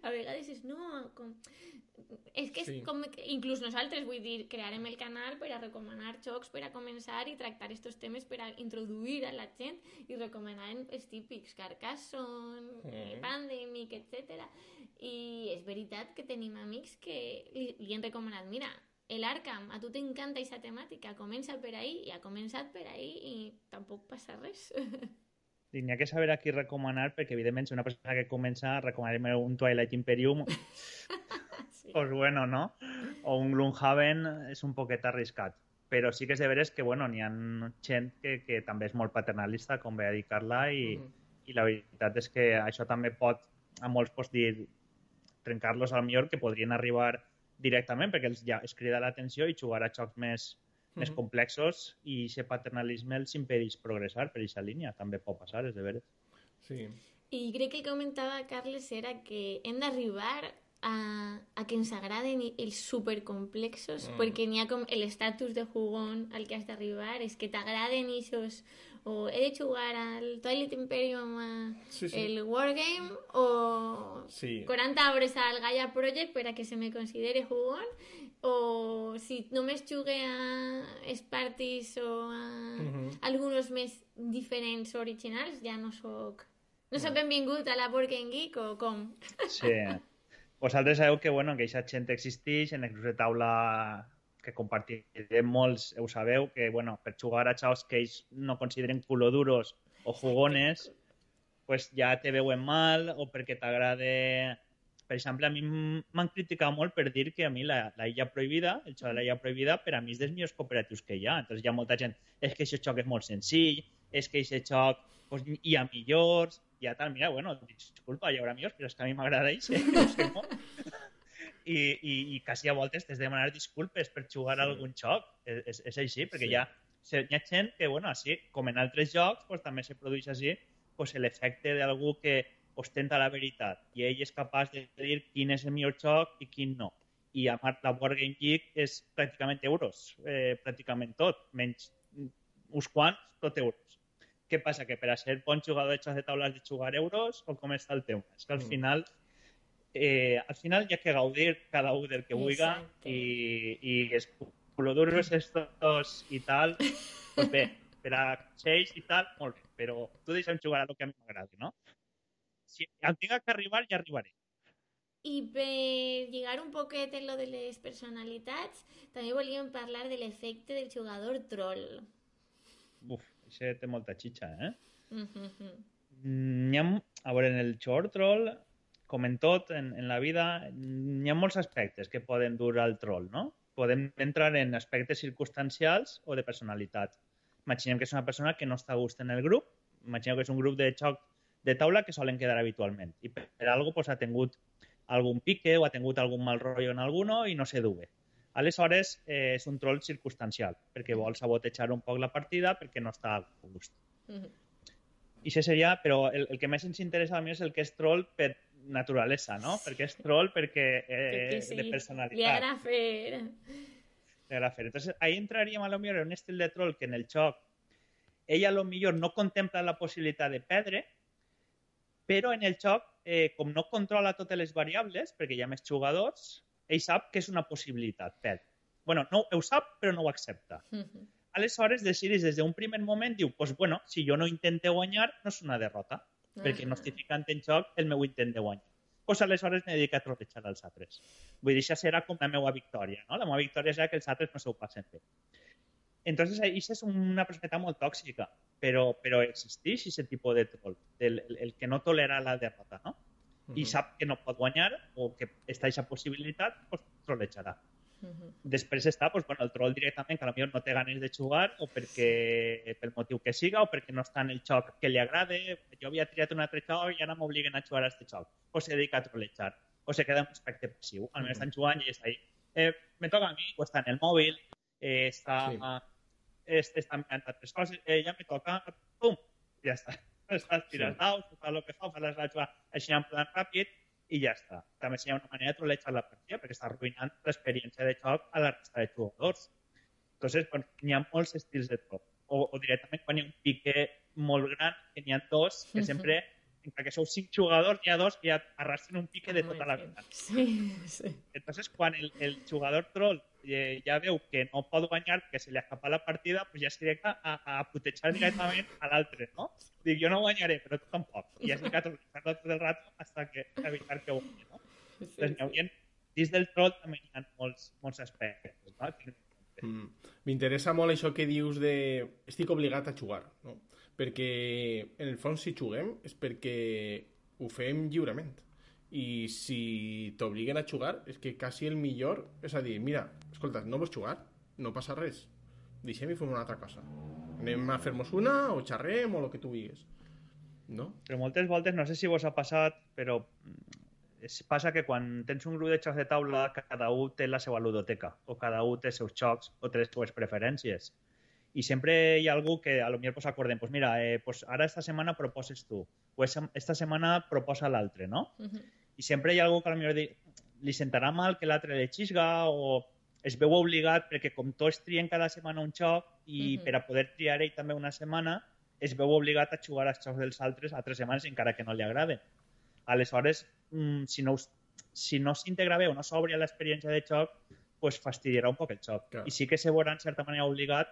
a vegades és, no, com, és que és Sí. com que inclús nosaltres, vull dir, crearem el canal per a recomanar jocs, per a començar i tractar estos temes per a introduir a la gent i recomanar els típics, Carcassonne, eh, Mm. Pandemic, etc. I és veritat que tenim amics que li, li han recomanat, mira, el Arkham, a tu t'encanta aquesta temàtica, comença per ahí i ha començat per ahí i tampoc passa res. I n'hi ha que saber a qui recomanar, perquè evidentment si una persona que comença recomanar un Twilight Imperium. pues bueno, no? O un Gloomhaven és un poquet arriscat. Però sí que és de veres que, bueno, n'hi ha gent que, que també és molt paternalista, com ve a dir Carla, i, Mhm. i la veritat és que això també pot, a molts pots dir, trencar-los al millor, que podrien arribar directament, perquè els, ja es crida l'atenció i jugar a jocs més, més Mhm. complexos i aquest paternalisme els impedeix progressar per aquesta línia. També pot passar, és de veres. Sí. I crec que el que comentava Carles era que hem d'arribar a, a que ens agraden els supercomplexos, Mm. perquè n'hi ha com l'estatus de jugón al que has d'arribar, és que t'agraden ixos, o he de jugar al Twilight Imperium, a Sí, sí. el Wargame, o Sí. 40 hores al Gaia Project per a que se me considere jugón, o si només jugue a Spartis o a Mhm. algunos més diferents originals, ja no sóc... No sóc benvingut a la Board Game Geek o com? Sí. Vosaltres sabeu que, bueno, que aquesta gent existeix, en el grup de taula que compartirem molts, ho sabeu, que, bueno, per jugar a xaus que ells no consideren culoduros o jugones, pues ja te veuen mal o perquè t'agrada... Per exemple, a mi m'han criticat molt per dir que a mi la, la Illa Prohibida, el joc de la Illa Prohibida, per a mi és dels millors cooperatius que hi ha. Entonces hi ha molta gent, és que aquest joc és molt senzill, és que aquest joc pues, hi ha millors, hi ha tal, mira, bueno, disculpa, hi haurà millors, però és que a mi m'agrada això. I, i, I quasi a voltes t'has de demanar disculpes per jugar Sí. a algun joc. És, és, és així, perquè Sí. hi, ha, hi ha gent que, bueno, així, com en altres jocs, pues, també se produeix així pues, l'efecte d'algú que ostenta la veritat i ell és capaç de dir quin és el millor joc i quin no. I a part, la Board Game Geek és pràcticament euros, eh, pràcticament tot, menys uns quants, tot euros. Què passa? Que per a ser bon jugador de jocs de taula has de jugar euros o com està el tema? És que al Mm. final eh, al final hi ha que gaudir cada un del que Exacte. i, i els culoduros estos i tal, pues bé, per a xeix i tal, molt bé, però tu deixa'm jugar a lo que a mi m'agrada, no? Si em tinc que arribar, ja arribaré. I per lligar un poquet en lo de les personalitats, també volíem parlar de l'efecte del jugador troll. Uf, això té molta xitxa, eh? Mhm. Mm, Hi ha, a veure, en el short troll, com en tot en, en la vida, hi ha molts aspectes que poden dur al troll, no? Podem entrar en aspectes circumstancials o de personalitat. Imaginem que és una persona que no està a gust en el grup, imaginem que és un grup de xoc de taula que solen quedar habitualment. I per, per algo pues, ha tingut algun pique o ha tingut algun mal rotllo en alguno i no se du bé. Aleshores, eh, és un troll circumstancial, perquè vol sabotejar un poc la partida perquè no està a gust. Mhm. I això seria, però el, el que més ens interessa a mi és el que és troll per naturalesa, no? Perquè és troll perquè eh, Perquè sí, de li personalitat. agrada fer... Li agrada fer. Entonces, ahí entraríem a lo millor en un estil de troll que en el joc ella a lo millor no contempla la possibilitat de perdre, però en el joc, eh, com no controla totes les variables, perquè hi ha més jugadors, ell sap que és una possibilitat perdre. bueno, no, ho sap, però no ho accepta. Mhm. Aleshores, decideix des d'un primer moment, diu, pues bueno, si jo no intente guanyar, no és una derrota, perquè no estic ficant en joc el meu intent de guanyar. Pues aleshores m'he dedicat a trotejar als altres. Vull dir, això serà com la meva victòria, no? La meva victòria serà que els altres no s'ho passen bé. Entonces, això és una perspectiva molt tòxica, però, però existeix aquest tipus de troll, el, el, el que no tolera la derrota, no? I sap que no pot guanyar o que està aquesta possibilitat, pues, trolejarà. Mhm. Després està pues, bueno, el troll directament, que potser no té ganes de jugar o perquè pel motiu que siga o perquè no està en el joc que li agrade. Jo havia triat un altre joc i ara m'obliguen a jugar a aquest joc. O se dedica a trollejar. O se queda en un aspecte passiu. Almenys Mhm. estan jugant i està ahí. Eh, me toca a mi, o està en el mòbil, eh, està, Sí. es- està mirant altres coses, eh, ja me toca, pum, ja està. Estàs tirant Sí. daus, fa el que fa, fa les així en plan ràpid i ja està. També seria una manera de trollejar la partida perquè està arruïnant l'experiència de joc a la resta de jugadors. Entonces, bueno, n'hi ha molts estils de troll. O, o directament quan hi ha un pique molt gran, que n'hi ha dos, que sempre que sou cinc jugadors, n'hi ha dos que ja arrastren un pique de tota la vida. Sí, sí. Entonces, quan el, el jugador troll eh, ja veu que no pot guanyar, que se li escapa la partida, pues ja es directa a, a putejar directament a l'altre, no? Dic, jo no guanyaré, però tu tampoc. I has ficat tot el rato hasta que evitar que guanyi, no? Entonces, n'hi hauria, dins del troll també hi ha molts, molts aspectes, no? Mm. M'interessa molt això que dius de... Estic obligat a jugar, no? Perquè, en el fons, si juguem és perquè ho fem lliurement. I si t'obliguen a jugar, és que quasi el millor... És a dir, mira, escolta, no vols jugar? No passa res. Deixem i fem una altra cosa. Anem a fer-nos una, o xerrem, o el que tu digues. No? Però moltes voltes, no sé si vos ha passat, però mm, es passa que quan tens un grup de jocs de taula, cada un té la seva ludoteca, o cada un té els seus jocs, o té les seves preferències. Sempre hi ha algú que a lo millor pues, acordem, pues mira, eh, pues ara esta setmana proposes tu, o esta setmana proposa l'altre, no? Uh -huh. I sempre hi ha algú que a lo di, li sentarà mal que l'altre le xisga o es veu obligat perquè com tots trien cada setmana un joc i Mhm. per a poder triar ell també una setmana es veu obligat a jugar als jocs dels altres altres setmanes encara que no li agrade. Aleshores, mm, si no, us- si no s'integra bé o no s'obre l'experiència de joc, pues fastidiarà un poc el joc. Clar. I sí que se veurà en certa manera obligat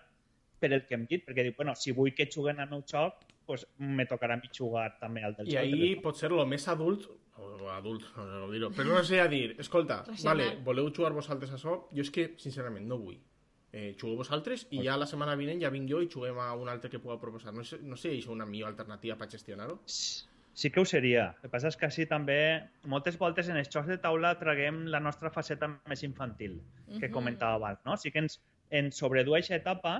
per el que hem dit, perquè diu, bueno, si vull que juguen al meu joc, pues me tocarà a mi jugar també al del I joc. ahí pot ser lo més adult, o adult, no sé dir-ho, però no sé a dir, escolta, vale, voleu jugar vosaltres a això? Jo és que, sincerament, no vull. Eh, jugueu vosaltres i ja la setmana vinent ja vinc jo i juguem a un altre que puga proposar. No sé, no sé si és una millor alternativa per gestionar-ho. Sí que ho seria. El que passa és que així també, moltes voltes en els jocs de taula traguem la nostra faceta més infantil, que comentava abans, no? Sí que ens, ens sobredu aquesta etapa,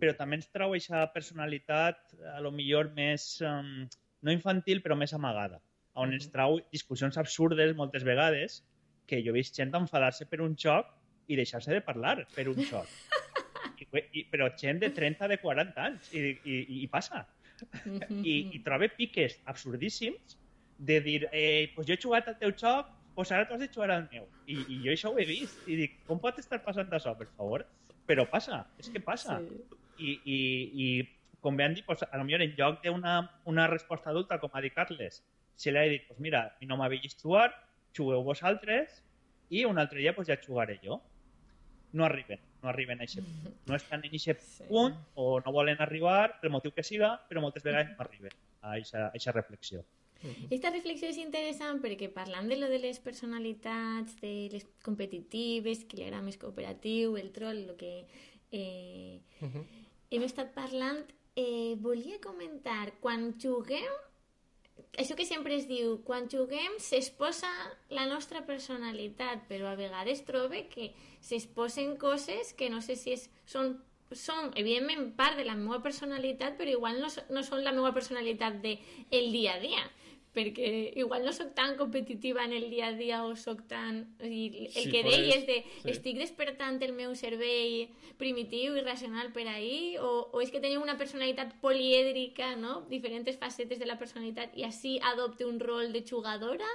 però també ens trau aquesta personalitat, a lo millor més, um, no infantil, però més amagada, on ens trau discussions absurdes moltes vegades, que jo he vist gent enfadar-se per un joc i deixar-se de parlar per un joc. I, i, però gent de 30, de 40 anys, i, i, i passa i, i trobe piques absurdíssims de dir, eh, pues jo he jugat al teu joc, pues ara tu has de jugar al meu. I, i jo això ho he vist. I dic, com pot estar passant això, per favor? Però passa, és que passa. Sí. I, i, i com bé han dit, pues, a lo millor en lloc d'una una resposta adulta, com ha dit Carles, si li ha dit, pues mira, mi no m'ha vist jugar, jugueu vosaltres, i un altre dia pues, ja jugaré jo. No arriben, no arriben a aquest punt. No estan en aquest Sí. punt, o no volen arribar, pel motiu que siga, però moltes vegades no arriben a aquesta reflexió. Esta reflexió és interessant perquè parlant de lo de les personalitats, de les competitives, qui li agrada més cooperatiu, el troll, el que eh, hem estat parlant, eh, volia comentar, quan juguem, això que sempre es diu, quan juguem s'exposa la nostra personalitat, però a vegades trobe que s'exposen coses que no sé si és, són són, evidentment, part de la meva personalitat, però igual no, no són la meva personalitat de el dia a dia perquè igual no sóc tan competitiva en el dia a dia o sóc tan... O sigui, el Si que deies de sí. estic despertant el meu cervell primitiu i racional per ahir o, o és que teniu una personalitat polièdrica, no? Diferents facetes de la personalitat i així adopte un rol de jugadora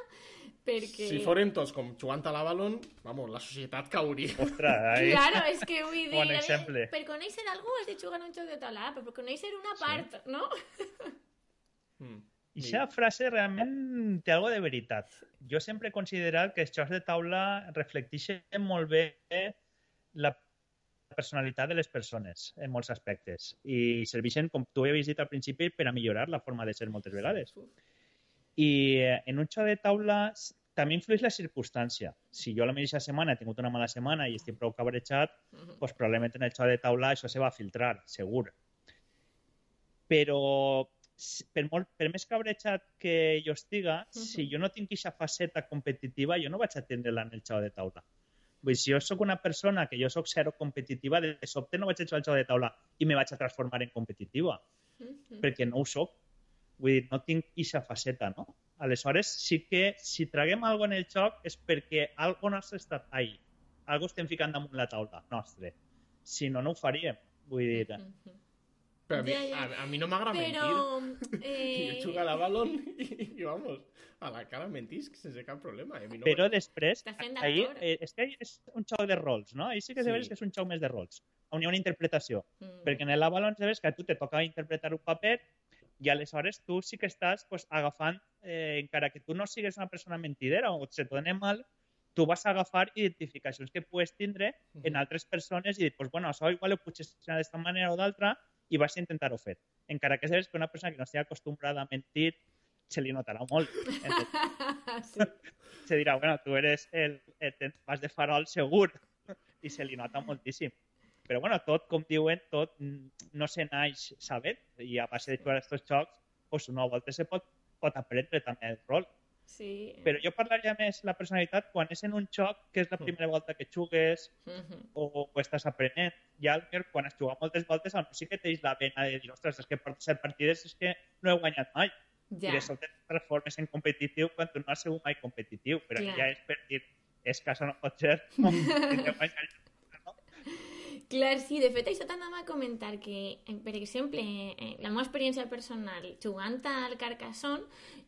perquè... Si fórem tots com jugant a l'Avalon, vamos, la societat cauria. Ostres, ahí... Claro, és que vull dir... Bon exemple. Per conèixer algú has de jugar un joc de taula, però per conèixer una part, no? Mm. I aquesta frase realment té algo de veritat. Jo sempre he considerat que els jocs de taula reflecteixen molt bé la personalitat de les persones en molts aspectes i serveixen, com tu havies dit al principi, per a millorar la forma de ser moltes vegades. I eh, en un joc de taula també influeix la circumstància. Si jo la mateixa setmana he tingut una mala setmana i estic prou cabrejat, Mhm. pues probablement en el joc de taula això se va filtrar, segur. Però per, molt, per més cabrejat que jo estiga, Mhm. si jo no tinc aquesta faceta competitiva, jo no vaig atendre-la en el joc de taula. Vull dir, si jo sóc una persona que jo sóc zero competitiva, de sobte no vaig a jugar al joc de taula i me vaig a transformar en competitiva, Mhm. perquè no ho sóc. Vull dir, no tinc aquesta faceta, no? Aleshores, sí que si traguem alguna en el joc és perquè algo nostre està ahí. Algo estem ficant damunt la taula nostre. Si no, no ho faríem. Vull dir, Mhm. Però a Ja, ja. a, a mi no m'agrada Però... mentir. Eh... Jo jugo a l'Avalon i, i, vamos, a la cara mentisc sense cap problema. eh? A mi no però després, d'actor. eh, és que és un xoc de rols, no? Ahir sí que Sí. se veu que és un xoc més de rols, on hi ha una interpretació. Mm. Perquè en l'Avalon sabes que a tu te toca interpretar un paper I aleshores tu sí que estàs pues, agafant, eh, encara que tu no sigues una persona mentidera o se t'ho mal, tu vas a agafar identificacions que puedes tindre en altres persones i dir, pues, bueno, això igual ho puc gestionar d'esta manera o d'altra i vas a intentar-ho fer. Encara que sabes que una persona que no estigui acostumbrada a mentir se li notarà molt. Entonces, sí. se dirà, bueno, tu eres el, el, el vas de farol segur i se li nota moltíssim. Però bueno, tot, com diuen, tot no se naix sabent i a base de jugar a aquests jocs, pues, una volta se pot, pot aprendre també el rol. Sí. Però jo parlaria més la personalitat quan és en un joc que és la primera volta que jugues Mhm. o, o estàs aprenent. Ja potser quan has jugat moltes voltes potser sí que tens la vena de dir, ostres, és que per set partides és que no he guanyat mai. Ja. I de sobte et transformes en competitiu quan tu no has sigut mai competitiu. Però Clar. ja és per dir, és que això no pot ser. Guanyar? Clar, sí, de fet això t'anava a comentar que, eh, per exemple, eh, la meva experiència personal jugant al Carcassonne,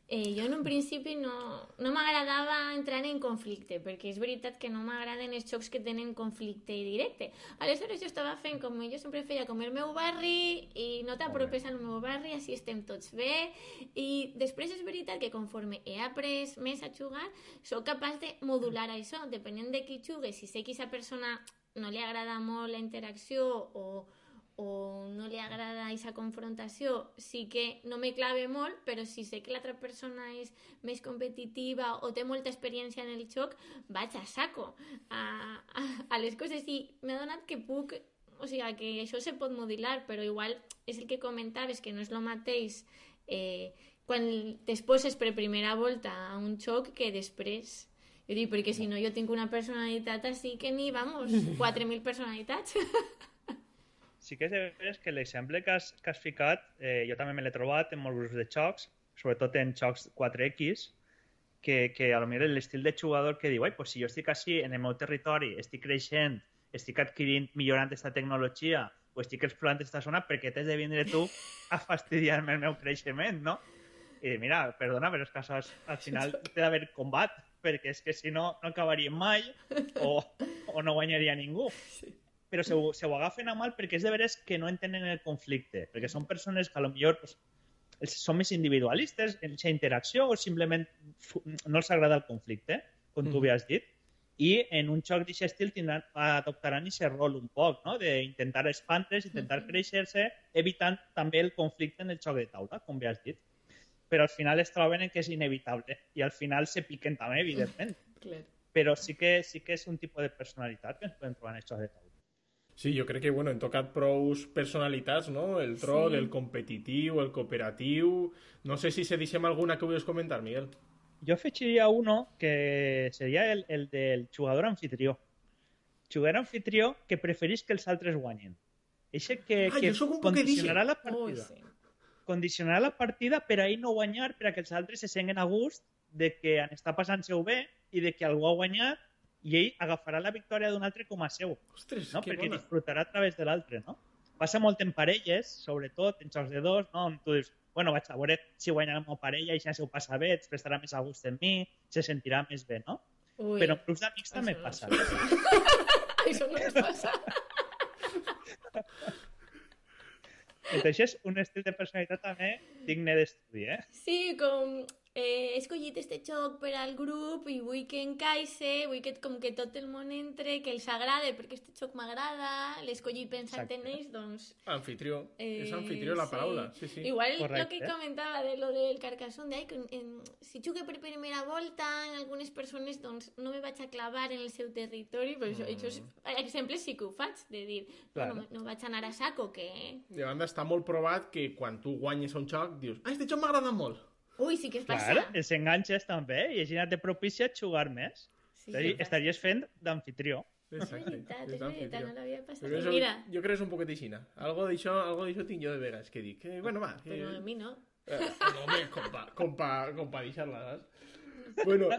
eh, jo en un principi no, no m'agradava entrar en conflicte, perquè és veritat que no m'agraden els jocs que tenen conflicte directe. Aleshores jo estava fent com jo sempre feia, com el meu barri, i no t'apropes al meu barri, així estem tots bé, i després és veritat que conforme he après més a jugar, sóc capaç de modular això, depenent de qui jugue, si sé que aquesta persona no li agrada molt la interacció o, o no li agrada aquesta confrontació, sí que no me clave molt, però si sé que l'altra persona és més competitiva o té molta experiència en el joc, vaig a saco. A, a, a les coses. I m'he donat que puc o sigui, que això se pot modular, però igual és el que comentaves, que no és el mateix eh, quan t'exposes per primera volta a un xoc que després jo dic, perquè si no jo tinc una personalitat així que ni, vamos, 4.000 personalitats. Sí que és de veres que l'exemple que, has, que has ficat, eh, jo també me l'he trobat en molts grups de jocs, sobretot en jocs 4X, que, que a lo millor l'estil de jugador que diu, ai, pues si jo estic així en el meu territori, estic creixent, estic adquirint, millorant aquesta tecnologia, o estic explorant aquesta zona, perquè t'has de vindre tu a fastidiar-me el meu creixement, no? I mira, perdona, però és que al final té d'haver combat, perquè és que si no, no acabaríem mai o, o no guanyaria ningú. Però se ho, se ho agafen a mal perquè és de veres que no entenen el conflicte, perquè són persones que a lo millor pues, són més individualistes en aquesta interacció o simplement no els agrada el conflicte, com tu Mhm. havies dit, i en un joc d'aquest estil tindran, adoptaran aquest rol un poc, no? d'intentar espandre's, intentar créixer-se, evitant també el conflicte en el joc de taula, com bé has dit. Però al final es en que és inevitable i al final se piquen també, evidentment. Clar. Però sí que, sí que és un tipus de personalitat que ens podem trobar en joc de taula. Sí, jo crec que bueno, hem tocat prous personalitats, no? El troll, Sí. el competitiu, el cooperatiu... No sé si se deixem alguna que vulguis comentar, Miguel. Yo afegiría uno que sería el, el del jugador anfitrió. Jugador anfitrió que preferís que els altres guanyin. Eixe que, Ah, que condicionarà la partida. sí. Condicionarà la partida per a ell no guanyar, per a que els altres se senguen a gust de que han està passant-se-ho bé i de que algú ha guanyat i ell agafarà la victòria d'un altre com a seu, Ostres, no? que perquè bona. disfrutarà a través de l'altre, no? Passa molt en parelles, sobretot en jocs de dos, no? on tu dius, bueno, vaig a veure si guanyarà la meva parella i si s'ho passa bé, es prestarà més a gust en mi, se sentirà més bé, no? Ui, Però en grups d'amics també no passa. això no ens passa. Entonces és un estil de personalitat també digne d'estudi, eh? Sí, com eh, he escollit este joc per al grup i vull que encaixe, vull que com que tot el món entre, que els agrade, perquè este joc m'agrada, l'he escollit pensant Exacte. en ells, doncs... Anfitrió. Eh, és anfitrió la sí. paraula. Sí, sí. Igual lo Correcte. que comentava de lo del Carcassonne, de, que en, si jugue per primera volta, en algunes persones doncs, no me vaig a clavar en el seu territori, però això, això és, exemple sí que ho faig, de dir, Claro. no, no vaig anar a saco, que... De banda, està molt provat que quan tu guanyes un joc, dius, ah, este joc m'agrada molt. Ui, sí que es passa. Clar, els enganxes també i així te propicia jugar més. Sí, passa. estaries fent d'anfitrió. És veritat, és veritat, no l'havia passat. Mira, jo crec que és un poquet aixina. Algo d'això algo d'això tinc jo de veres, que dic, que, bueno, va, que... però a mi no. Eh, no, home, com pa, com pa, com pa deixar-la, saps? Bueno,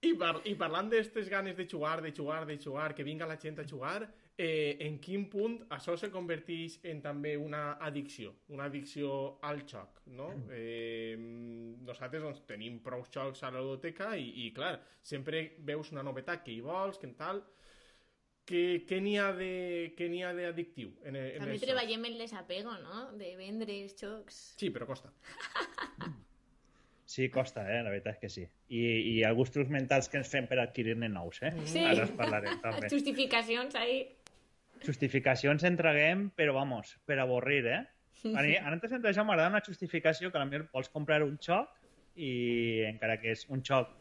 i, par i parlant d'aquestes ganes de jugar, de jugar, de jugar, que vinga la gent a jugar, eh, en quin punt això se converteix en també una addicció, una addicció al joc, no? Eh, nosaltres doncs, tenim prou jocs a la biblioteca i, i, clar, sempre veus una novetat que hi vols, que en tal, què, què n'hi ha n'hi ha d'addictiu en, en També treballem el desapego, no? De vendre els jocs. Sí, però costa. Sí, costa, eh? la veritat és que sí. I, i els gustos mentals que ens fem per adquirir-ne nous, eh? Sí. Ara en parlarem també. Justificacions ahí. Justificacions entreguem, però vamos, per avorrir, eh? A mi, antes entre això m'agrada una justificació que a mi vols comprar un xoc i encara que és un xoc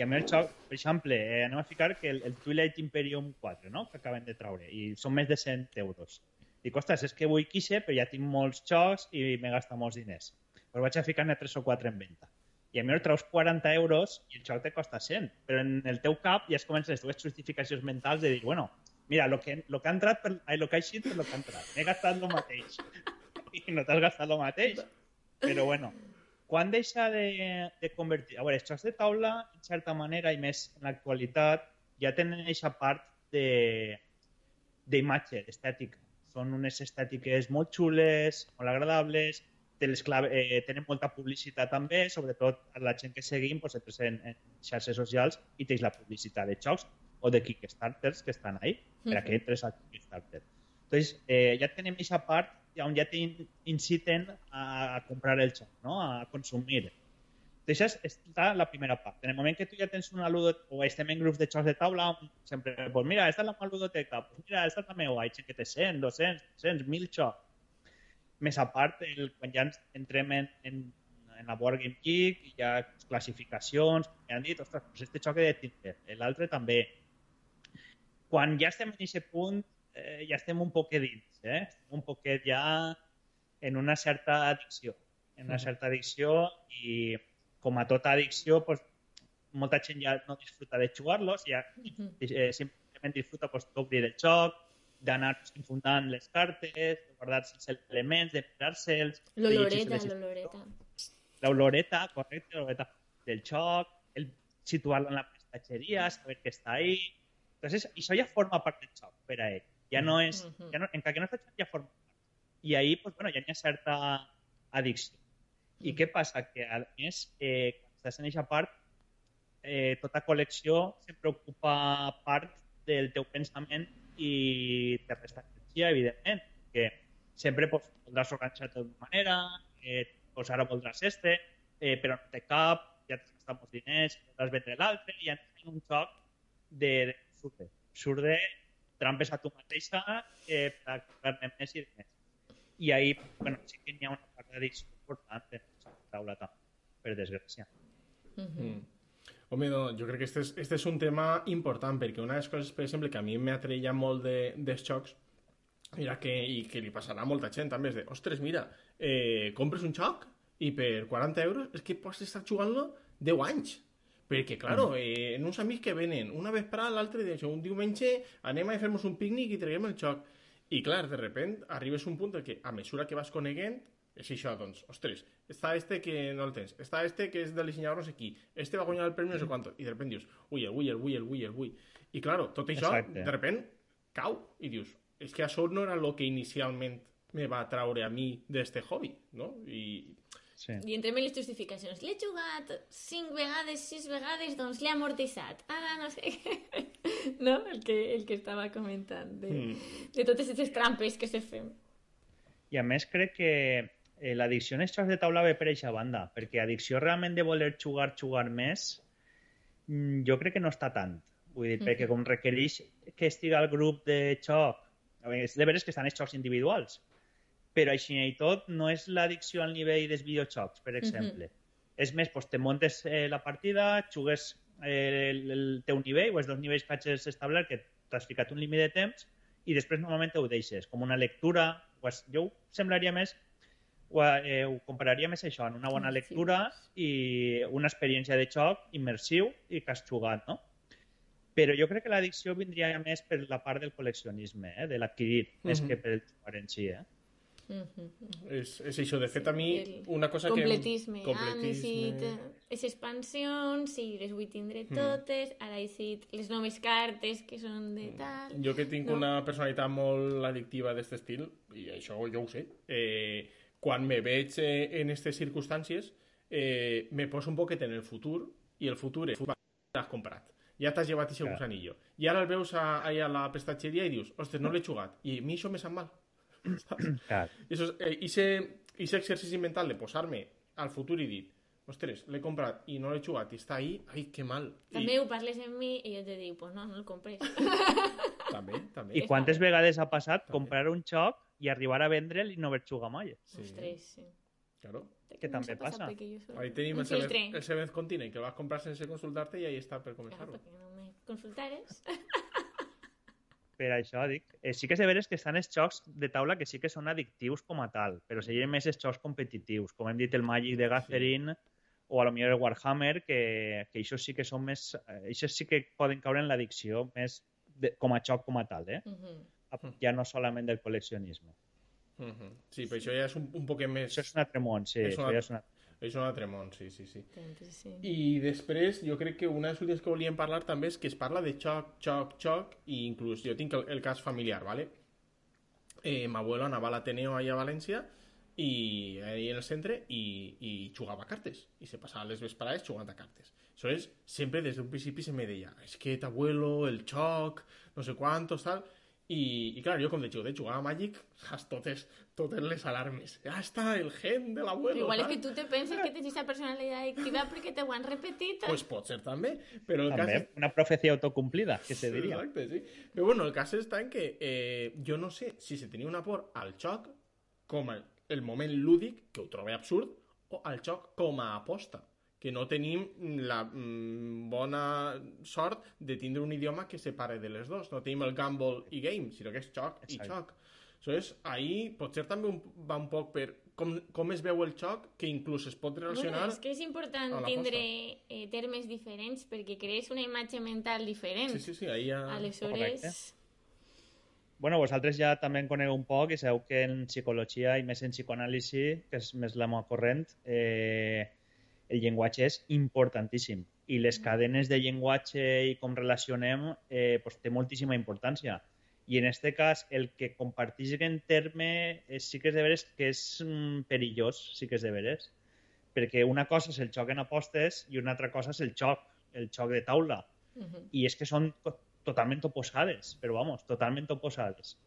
i a mi el xoc, per exemple, eh, anem a ficar que el, el Twilight Imperium 4, no?, que acaben de traure, i són més de 100 euros. Dic, ostres, és que vull quixe, però ja tinc molts xocs i m'he gastat molts diners. Però vaig a ficar-ne 3 o 4 en venda. I a mi el traus 40 euros i el xoc te costa 100. Però en el teu cap ja es comencen les teves justificacions mentals de dir, bueno, mira, lo que, lo que ha entrat per, lo que ha eixit per lo que ha entrat. M'he gastat el mateix. I no t'has gastat el mateix. Però bueno, quan deixa de, de convertir... A veure, els jocs de taula, en certa manera, i més en l'actualitat, ja tenen aquesta part de d'imatge, d'estètica. Són unes estètiques molt xules, molt agradables, les clave, eh, tenen molta publicitat també, sobretot a la gent que seguim, doncs, en, en xarxes socials i tens la publicitat de jocs o de Kickstarters que estan ahí, per a que entres al Kickstarter. Entonces, eh, ja tenim aquesta part on ja t'inciten a, a comprar el joc, no? a consumir. Entonces, està la primera part. En el moment que tu ja tens una ludoteca, o estem en grups de jocs de taula, sempre, pues mira, esta és la meva ludoteca, pues mira, esta és la meva, gent que té 100, 200, 300, 1.000 jocs. Més a part, el, quan ja entrem en, en, en la Board Game Geek, hi ha classificacions, que han dit, ostres, pues este joc he de tindre, l'altre també. Quan ja estem en aquest punt, eh, ja estem un poquet dins, eh? Estem un poquet ja en una certa addicció, en una certa addicció i com a tota addicció, pues, molta gent ja no disfruta de jugar-los, ja eh, simplement disfruta pues, d'obrir el joc, d'anar pues, infundant les cartes, de guardar-se els elements, de mirar-se'ls... de L'oloreta, l'oloreta. l'oloreta, correcte, l'oloreta del joc, el situar-lo en la prestatgeria, saber que està ahí... Entonces, això ja forma part del joc per a ell. Ja no és... Ja no, encara que no està joc, ja forma part. I ahí, pues, bueno, ja hi ha certa addicció. I què passa? Que, a més, eh, quan estàs en aquesta part, eh, tota col·lecció sempre ocupa part del teu pensament i te resta energia, evidentment, que sempre pues, voldràs organitzar d'una manera, eh, pues ara voldràs este, eh, però no té cap, ja t'has gastat molts diners, voldràs vendre l'altre, i ja en un joc de, de absurde. Absurde, trampes a tu mateixa eh, per comprar-ne més i més. I ahí, bueno, sí que n'hi ha una part d'addicció important en la taula també, per desgràcia. Mm. Home, no, jo crec que este és, este és un tema important, perquè una de les coses, per exemple, que a mi m'atreia molt de, dels xocs, mira que, i que li passarà a molta gent també, és de, ostres, mira, eh, compres un xoc i per 40 euros és que pots estar jugant-lo 10 anys. Perquè, claro, eh, en uns amics que venen una vesprada, l'altre un diumenge, anem a fer-nos un pícnic i traiem el xoc. I, clar, de repent, arribes a un punt en què, a mesura que vas coneguent, és això, doncs, ostres, està este que no el tens, està este que és del dissenyador no sé qui, este va guanyar el premi no sé quant, i de repent dius, ui, el vull, el vull. I, claro, tot això, Exacte. de repent, cau, i dius, és que això no era el que inicialment me va traure a mi d'este hobby, no? I, Sí. I entrem en les justificacions. L'he jugat cinc vegades, sis vegades, doncs l'he amortitzat. Ara no sé què. No? El que, el que estava comentant. De, Mm. de totes aquestes trampes que se fem. I a més crec que eh, l'addicció en els jocs de taula ve per eixa banda, perquè addicció realment de voler jugar, jugar més, mm, jo crec que no està tant. Vull dir, perquè com requereix que estigui al grup de xoc, és de veres que estan els jocs individuals, però així i tot no és l'addicció al nivell dels videojocs, per exemple. És més, doncs, te montes eh, la partida, jugues eh, el, el teu nivell, o els dos nivells que hagis establert, que t'has ficat un límit de temps, i després normalment ho deixes, com una lectura, o es, jo ho semblaria més, ho, eh, ho compararia més això, en una bona lectura i una experiència de joc immersiu i que has jugat, no? Però jo crec que l'addicció vindria més per la part del col·leccionisme, eh? de l'adquirir, més Mhm. que per el jugar en si. Eh? És, és això, de fet, a mi, El una cosa completisme. que... Ah, necessito les expansions, sí, les vull tindre totes, ara he decidit les noves cartes que són de tal... Jo que tinc No. una personalitat molt addictiva d'aquest estil, i això jo ho sé, eh, quan me veig eh, en aquestes circumstàncies, eh, me poso un poquet en el futur, i el futur és l'has comprat. ja t'has llevat aquest Clar. gusanillo. I ara el veus a, allà a la prestatgeria i dius, ostres, no l'he jugat. I a mi això me sap mal. Saps? Clar. Eso, eh, ese, ese exercici mental de posar-me al futur i dir, ostres, l'he comprat i no l'he jugat i està ahí, ai, que mal. També I, ho parles amb mi i jo te dic, pues no, no el compres. també, també. I quantes vegades ha passat comprar un xoc i arribar a vendre'l i no haver jugat mai? Sí. Ostres, sí. Claro. Que també ha passat passa. soy Ahí tenim el Seventh, el Seventh Continent, que el vas comprar sense consultar-te i ahí està per Claro, començar-lo. perquè no me consultares. Per això dic, eh, sí que és de veres que estan els jocs de taula que sí que són addictius com a tal, però serien més els jocs competitius, com hem dit el Magic de Gathering o a lo millor el Warhammer, que, que això sí que són més... eh, Això sí que poden caure en l'addicció més de, com a joc com a tal, eh? Mhm. Ja no solament del col·leccionisme. Mhm. Sí, però això ja és un, un poquet més... Això és un altre món, sí. És Això una- ja és una... És un altre món, sí, sí, sí. Entonces, sí. I després, jo crec que una de les últimes que volíem parlar també és que es parla de xoc, xoc, xoc, i inclús jo tinc el, el cas familiar, ¿vale? Eh, ma abuelo anava a l'Ateneo allà a València i ahí en el centre i, i jugava a cartes i se passava les vesprades jugant a cartes Aleshores, sempre des d'un principi se me deia és es que t'abuelo, el xoc, no sé quantos, tal i, i clar, jo com de xicotet jugava a Magic has totes, totes les alarmes ja està el gen de l'abuelo Igual es que tú te piensas que tienes esa personalidad adictiva porque te ho han pues pot ser també però el També, cas una profecia autocomplida, que se diria. Exacte, sí. Però bueno, el cas està en que eh, jo no sé si se tenia una por al xoc com el, el moment lúdic, que ho trobo absurd, o al xoc com a aposta que no tenim la mm, bona sort de tindre un idioma que separe de les dos. No tenim el gamble i game, sinó que és xoc i Exacte. xoc. Aleshores, ahir potser també un, va un poc per com, com es veu el xoc, que inclús es pot relacionar... Bueno, és que és important tindre eh, termes diferents perquè crees una imatge mental diferent. Sí, sí, sí, ahir ja... Aleshores, Correcte. Bueno, vosaltres ja també en coneu un poc i sabeu que en psicologia i més en psicoanàlisi, que és més la meva corrent, eh, el llenguatge és importantíssim. I les cadenes de llenguatge i com relacionem eh, pues, té moltíssima importància. I en este cas, el que compartisquen terme eh, sí que és de veres que és mm, perillós, sí que és de veres. Perquè una cosa és el xoc en apostes i una altra cosa és el xoc, el xoc de taula mhm. y es que son to- totalmente oposades, pero vamos, totalmente oposades.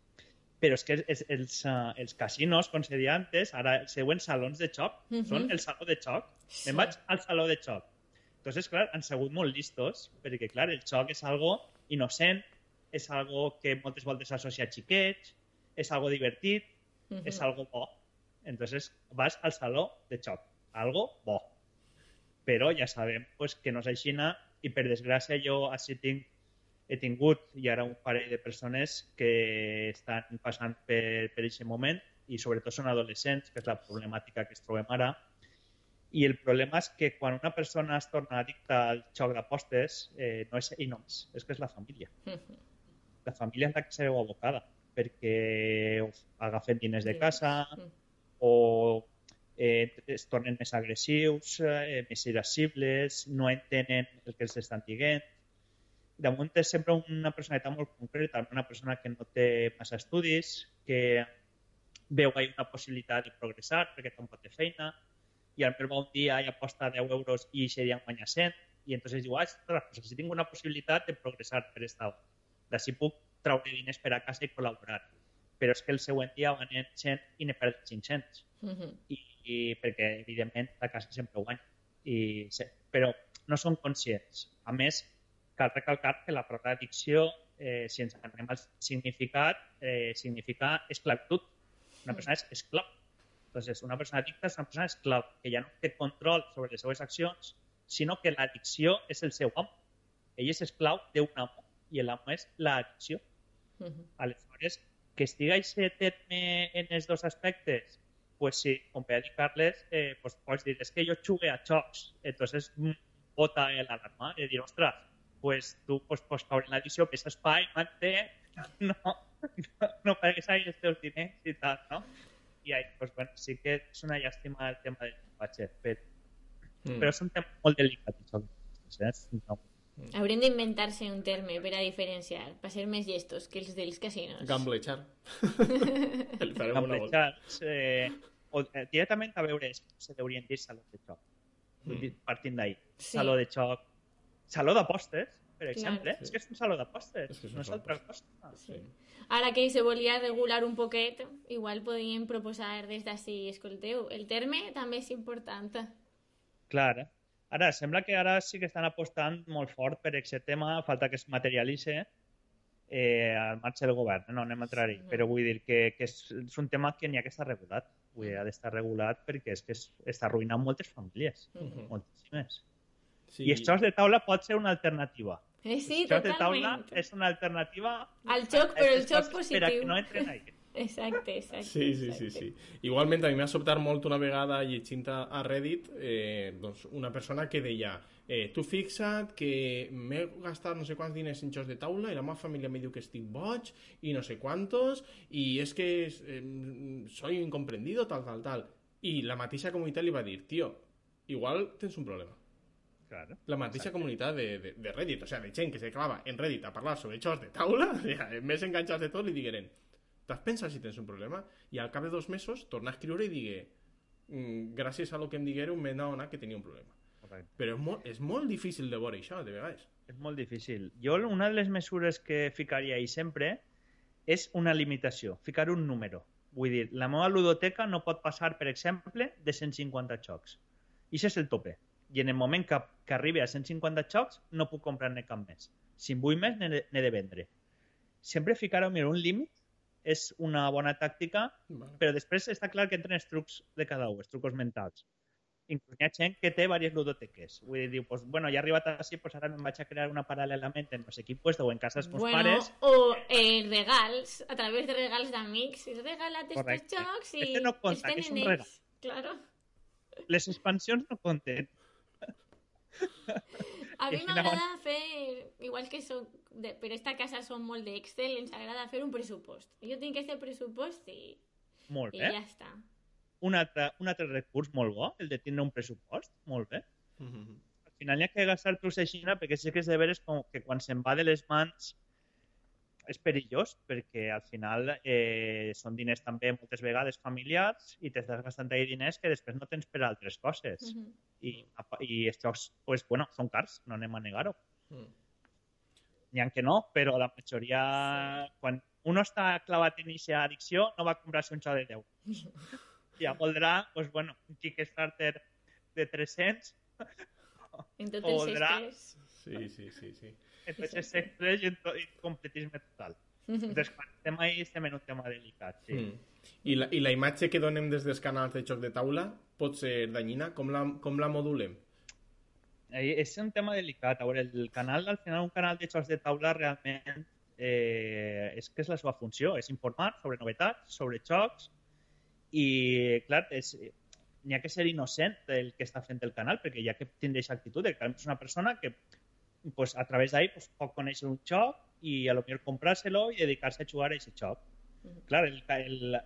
Però és que els, els, uh, els casinos, com se deia antes, ara els següents salons de xoc Mhm. són el saló de xoc. Sí. Me'n vaig al saló de xoc. Entonces, clar, han sigut molt listos, perquè, clar, el xoc és algo innocent, és algo que moltes voltes s'associa a xiquets, és algo divertit, Mhm. és algo bo. Entonces, vas al saló de xoc. Algo bo. Però ja sabem pues, que no és així i per desgràcia jo així tinc, he tingut i ara un parell de persones que estan passant per, per aquest moment i sobretot són adolescents, que és la problemàtica que es trobem ara. I el problema és que quan una persona es torna addicta al xoc d'apostes, eh, no és ell només, és que és la família la família és la que se veu abocada perquè agafen diners de casa o eh, es tornen més agressius, eh, més irascibles, no entenen el que els estan dient. Damunt és sempre una personalitat molt concreta, una persona que no té massa estudis, que veu que hi ha una possibilitat de progressar perquè tampoc té feina, i al va un dia i aposta 10 euros i aquest dia en guanya 100, i entonces diu, ah, pues si tinc una possibilitat de progressar per esta d'ací puc traure diners per a casa i col·laborar. Però és que el següent dia van en 100 i ne perd 500 Mhm. i, i perquè evidentment la casa sempre guanya I, però no són conscients a més cal recalcar que la paraula addicció eh, si ens anem al significat eh, significa esclavitud. Una persona és esclau Entonces, una persona addicta és una persona esclau que ja no té control sobre les seves accions sinó que l'addicció és el seu amo. Ell és esclau d'un amo i l'amo és l'addicció Mhm. Aleshores, que estiga aquest terme en els dos aspectes, pues sí, com per dedicar-les, eh, pues pots dir, és que jo jugué a jocs, entonces mm, bota l'alarma i dir, ostres, pues tu pues, pots caure en l'addició, que és espai, manté, no, no, no pagues ahí els teus diners i tal, no? I ahí, pues, bueno, sí que és una llàstima el tema del llenguatge, però, Mm. però és un tema molt delicat, això. Eh? És un tema Haurem d'inventar-se un terme per a diferenciar, per ser més llestos que els dels casinos. Gamblechar. Gamblejats, eh, o eh, directament a veure, se deurien dir saló de xoc. Dir, partint d'ahí. Sí. Saló de xoc, saló d'apostes, per exemple. Sí. És que és un saló d'apostes, És que és un no és saló altra cosa. Sí. Ara que se volia regular un poquet, igual podíem proposar des d'ací, escolteu, el terme també és important. Clar. Ara, sembla que ara sí que estan apostant molt fort per aquest tema, falta que es materialitzi eh, al marge del govern, no anem a entrar-hi, No. però vull dir que, que és, és un tema que n'hi ha que estar regulat, vull dir, ha d'estar regulat perquè és que es, està arruïnant moltes famílies, Mhm. moltíssimes. Sí. I els jocs de taula pot ser una alternativa. Eh, sí, els jocs de taula totalment. és una alternativa Al joc, però el joc coses Per a positiu. que no entren ahí. Exacte, exacte. Sí, sí, sí, sí. Igualment, a mi m'ha sobtat molt una vegada llegint a a Reddit eh, doncs una persona que deia eh, tu fixa't que m'he gastat no sé quants diners en jocs de taula i la meva família me diu que estic boig i no sé quantos i és que eh, soy incomprendido, tal, tal, tal. I la mateixa comunitat li va dir, tio, igual tens un problema. Claro. La mateixa comunitat de, de, de Reddit, o sigui, de gent que se clava en Reddit a parlar sobre jocs de taula, o sigui, més enganxats de tot, li digueren t'has pensat si tens un problema? I al cap de dos mesos torna a escriure i digue mm, gràcies a lo que em diguereu m'he adonat que tenia un problema. Correcte. Però és molt, és molt difícil de veure això, de vegades. És molt difícil. Jo una de les mesures que ficaria ahí sempre és una limitació, ficar un número. Vull dir, la meva ludoteca no pot passar, per exemple, de 150 jocs. I això és el tope. I en el moment que, que arribi a 150 jocs no puc comprar-ne cap més. Si en vull més, n'he de, vendre. Sempre ficar mira, un límit és una bona tàctica, Vale. però després està clar que entren els trucs de cada un, els trucos mentals. Inclús hi ha gent que té diverses ludoteques. Vull dir, diu, pues, bueno, ja he arribat així, pues ara me'n vaig a crear una paral·lelament en no sé quin puesto o en casa dels meus Bueno, pares. o eh, regals, a través de regals d'amics. Regalat estos Correcte. jocs i Este no compta, els que és tenen un ells. Claro. Les expansions no compten. A mi I m'agrada fer, igual que soc de, per esta casa som molt d'Excel, ens agrada fer un pressupost. Jo tinc este pressupost i, Molt i bé. ja està. Un altre, un altre recurs molt bo, el de tindre un pressupost. Molt bé. Mhm. Al final hi ha que gastar-t'ho aixina perquè sí que és de veres com que quan se'n va de les mans és perillós perquè al final eh, són diners també moltes vegades familiars i t'estàs gastant ahí diners que després no tens per a altres coses. Mhm. I, apa- i els jocs, pues, bueno, són cars, no anem a negar-ho. Mm. N'hi ha que no, però la majoria... Quan uno està clavat en aquesta addicció, no va comprar-se un joc de 10. Ja voldrà, pues, bueno, un Kickstarter de 300 En tots O els voldrà- extras. Sí, sí, sí, sí. Entonces es extres i, completisme total. Entonces, quan estem ahí, estem en un tema delicat, sí. Mm. I, la, I la imatge que donem des dels canals de joc de taula pot ser danyina? Com la, com la modulem? Eh, És un tema delicat. A veure, el canal, al final, un canal de jocs de taula realment eh, és que és la seva funció, és informar sobre novetats, sobre jocs i, clar, és, n'hi ha que ser innocent el que està fent el canal perquè hi ha que tindre aquesta actitud de que és una persona que pues, a través d'ahí pues, pot conèixer un joc i a lo millor comprar-se-lo i dedicar-se a jugar a aquest joc. Clar, el, el,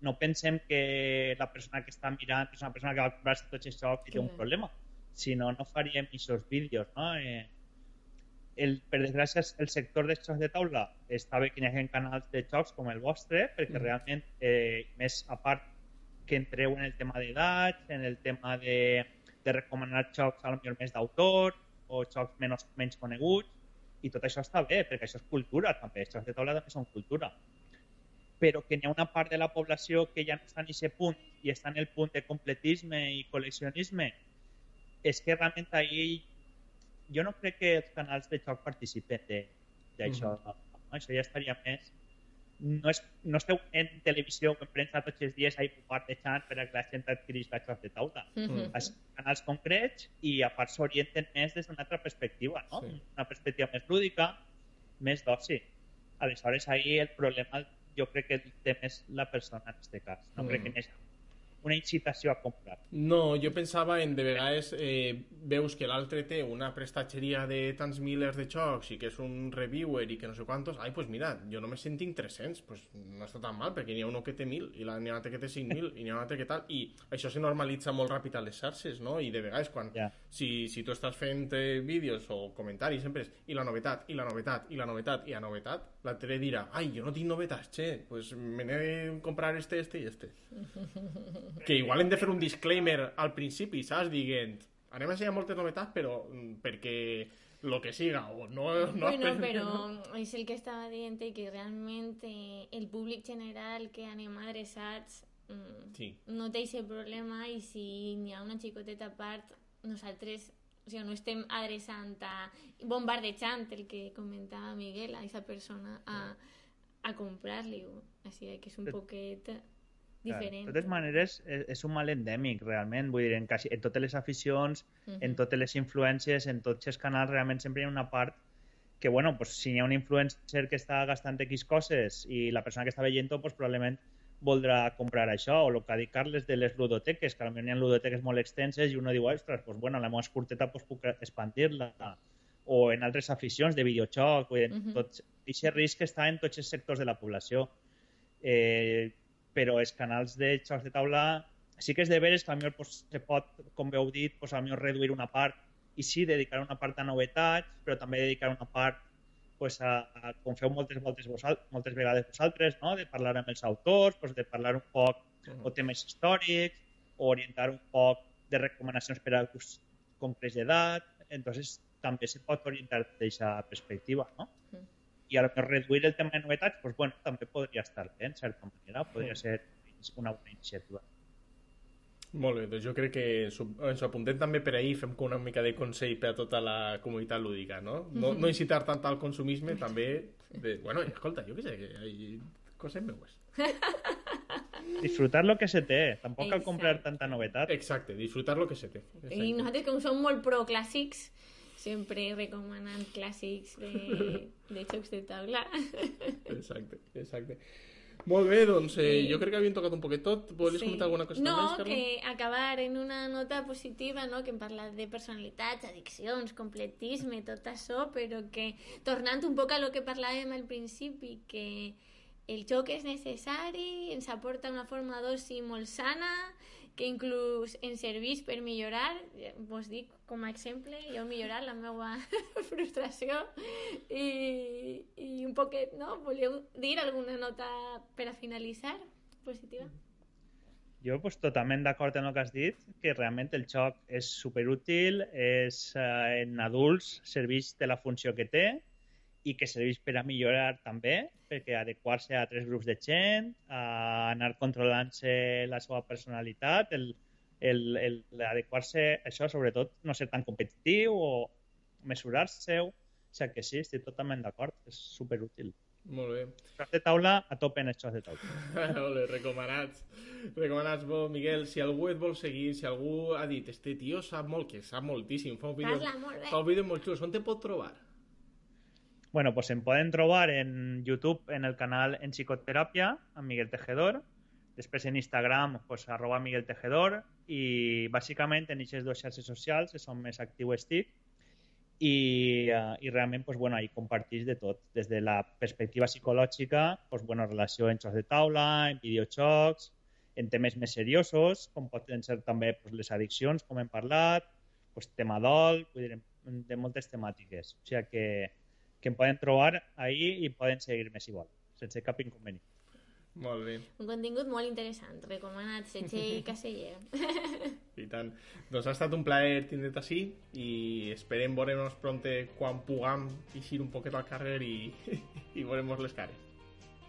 no pensem que la persona que està mirant és una persona que va comprar-se tots els jocs i té un problema. Si no, no faríem aquests vídeos, no? Eh, el, per desgràcia, el sector de jocs de taula està bé que hi hagi canals de jocs com el vostre, perquè Mm. realment, eh, més a part que entreu en el tema d'edat, en el tema de, de recomanar jocs a lo millor més d'autor o jocs menys, menys coneguts, i tot això està bé, perquè això és cultura també, els jocs de taula també són cultura però que n'hi ha una part de la població que ja no està en aquest punt i està en el punt de completisme i col·leccionisme, és que realment ahir jo no crec que els canals de joc participen de- d'això. Mm -hmm. Això ja estaria més... No, és, no esteu en televisió o en premsa tots els dies ahí bombardejant per a que la gent adquirís la joc de taula. Mhm. Els canals concrets i a part s'orienten més des d'una altra perspectiva, no? Sí. Una perspectiva més lúdica, més d'oci. Aleshores, ahí el problema jo crec que el té més la persona en aquest cas. No Mm. crec que hi hagi una incitació a comprar. No, jo pensava en de vegades eh, veus que l'altre té una prestatgeria de tants milers de jocs i que és un reviewer i que no sé quantos, ai, pues mira, jo només en tinc 300, pues no està tan mal, perquè n'hi ha un que té 1.000 i n'hi ha un altre que té 5.000 i n'hi ha un altre que tal, i això se normalitza molt ràpid a les xarxes, no? I de vegades quan, Ja. Si, si tu estàs fent eh, vídeos o comentaris sempre és i la novetat, i la novetat, i la novetat, i la novetat, l'altre dirà, ai, jo no tinc novetats, che, pues me n'he de comprar este, este i este que igual hem de fer un disclaimer al principi, saps? Dient, anem a ensenyar moltes novetats, però mm, perquè lo que siga o no, no bueno, no? és el que estava dient que realment eh, el públic general que anem adreçats mm, Sí. no té aquest problema i si n'hi ha una xicoteta a part, nosaltres o sigui, no estem adreçant a bombardejant el que comentava Miguel a aquesta persona a, a comprar-li-ho. Així que és un poquet diferent. De totes maneres, és, és un mal endèmic, realment. Vull dir, en, quasi, en totes les aficions, en Mhm. totes les influències, en tots els canals, realment sempre hi ha una part que, bueno, pues, si hi ha un influencer que està gastant X coses i la persona que està veient-ho, pues, probablement voldrà comprar això, o el que ha dit Carles de les ludoteques, que potser hi ha ludoteques molt extenses i uno diu, ostres, pues, bueno, la meva curteta pues, puc expandir-la. O en altres aficions de videojoc, vull dir, Mhm. tots, aquest risc està en tots els sectors de la població. Eh, però els canals de jocs de taula sí que és de veres que potser pues, se pot, com heu dit, pues, potser reduir una part i sí, dedicar una part a novetats, però també dedicar una part pues, a, a com feu moltes voltes vosal, moltes vegades vosaltres, no? de parlar amb els autors, pues, de parlar un poc o temes històrics, o orientar un poc de recomanacions per a grups concrets d'edat, entonces també se pot orientar d'aquesta perspectiva, no? Mm. I a reduir el tema de novetats, pues bueno, també podria estar bé, en certa manera, podria Mm. ser una bona iniciativa. Molt bé, doncs jo crec que ens ho- apuntem també per ahir, fem una mica de consell per a tota la comunitat lúdica, no? No, no incitar tant al consumisme, també... De, bueno, i escolta, jo què sé, que hi coses meues. Disfrutar lo que se té, tampoc cal Exacte. comprar tanta novetat. Exacte, disfrutar lo que se té. I Exacte. nosaltres, com som molt pro clàssics, sempre recomanant clàssics de, de jocs de taula. Exacte, exacte. Molt bé, doncs eh, jo crec que havíem tocat un poquet tot. Volies Sí. comentar alguna cosa no, més, Carla? que acabar en una nota positiva, no? que hem parlat de personalitats, addiccions, completisme, tot això, però que tornant un poc a lo que parlàvem al principi, que el joc és necessari, ens aporta una forma d'oci molt sana, que inclús ens serveix per millorar, eh, vos dic com a exemple, jo he millorat la meva frustració i, i un poquet, no? Voleu dir alguna nota per a finalitzar? Positiva? Jo pues, totalment d'acord amb el que has dit, que realment el joc és superútil, és, eh, en adults serveix de la funció que té i que serveix per a millorar també, perquè adequar-se a tres grups de gent, a anar controlant-se la seva personalitat, el, el, el adequar-se, això sobretot, no ser tan competitiu o mesurar-se-ho. O sigui que sí, estic totalment d'acord, és superútil. Molt bé. Jocs de taula, a tope en els jocs de taula. Molt bé, recomanats. Recomanats, bo, Miguel. Si algú et vol seguir, si algú ha dit este tio sap molt, que sap moltíssim, fa un vídeo, Parla molt bé. fa un vídeo molt xulo, on te pot trobar? Bueno, pues em poden trobar en YouTube en el canal En Psicoteràpia, amb Miguel Tejedor. Després en Instagram, pues, arroba Miguel Tejedor. I bàsicament en aquestes dues xarxes socials, que són més actiu estic. I, uh, i realment, pues, bueno, ahí compartís de tot. Des de la perspectiva psicològica, pues, bueno, relació en jocs de taula, en videojocs, en temes més seriosos, com poden ser també pues, les addiccions, com hem parlat, pues, tema dol, de moltes temàtiques. O sigui que, que em poden trobar ahí i poden seguir-me si volen, sense cap inconvenient. Molt bé, Un contingut molt interessant, recomanat, Setxell Caseller. i tant. Doncs ha estat un plaer tindre't així i esperem veure-nos pronte quan puguem eixir un poquet al carrer i, i veurem les cares.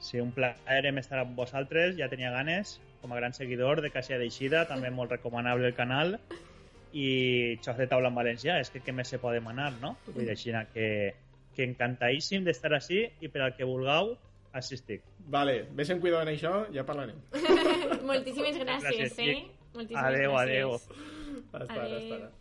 Sí, un plaer hem estar amb vosaltres, ja tenia ganes, com a gran seguidor de Casia d'Eixida, també molt recomanable el canal, i xocs de taula en valencià, és que què més se pot demanar, no? Vull dir, així que, que encantadíssim d'estar així i per al que vulgueu, així estic. Vale, ves en cuidado en això, ja parlarem. Moltíssimes gràcies, Gràcies, eh? Moltíssimes Adeu, gràcies. adeu. Hasta ara, hasta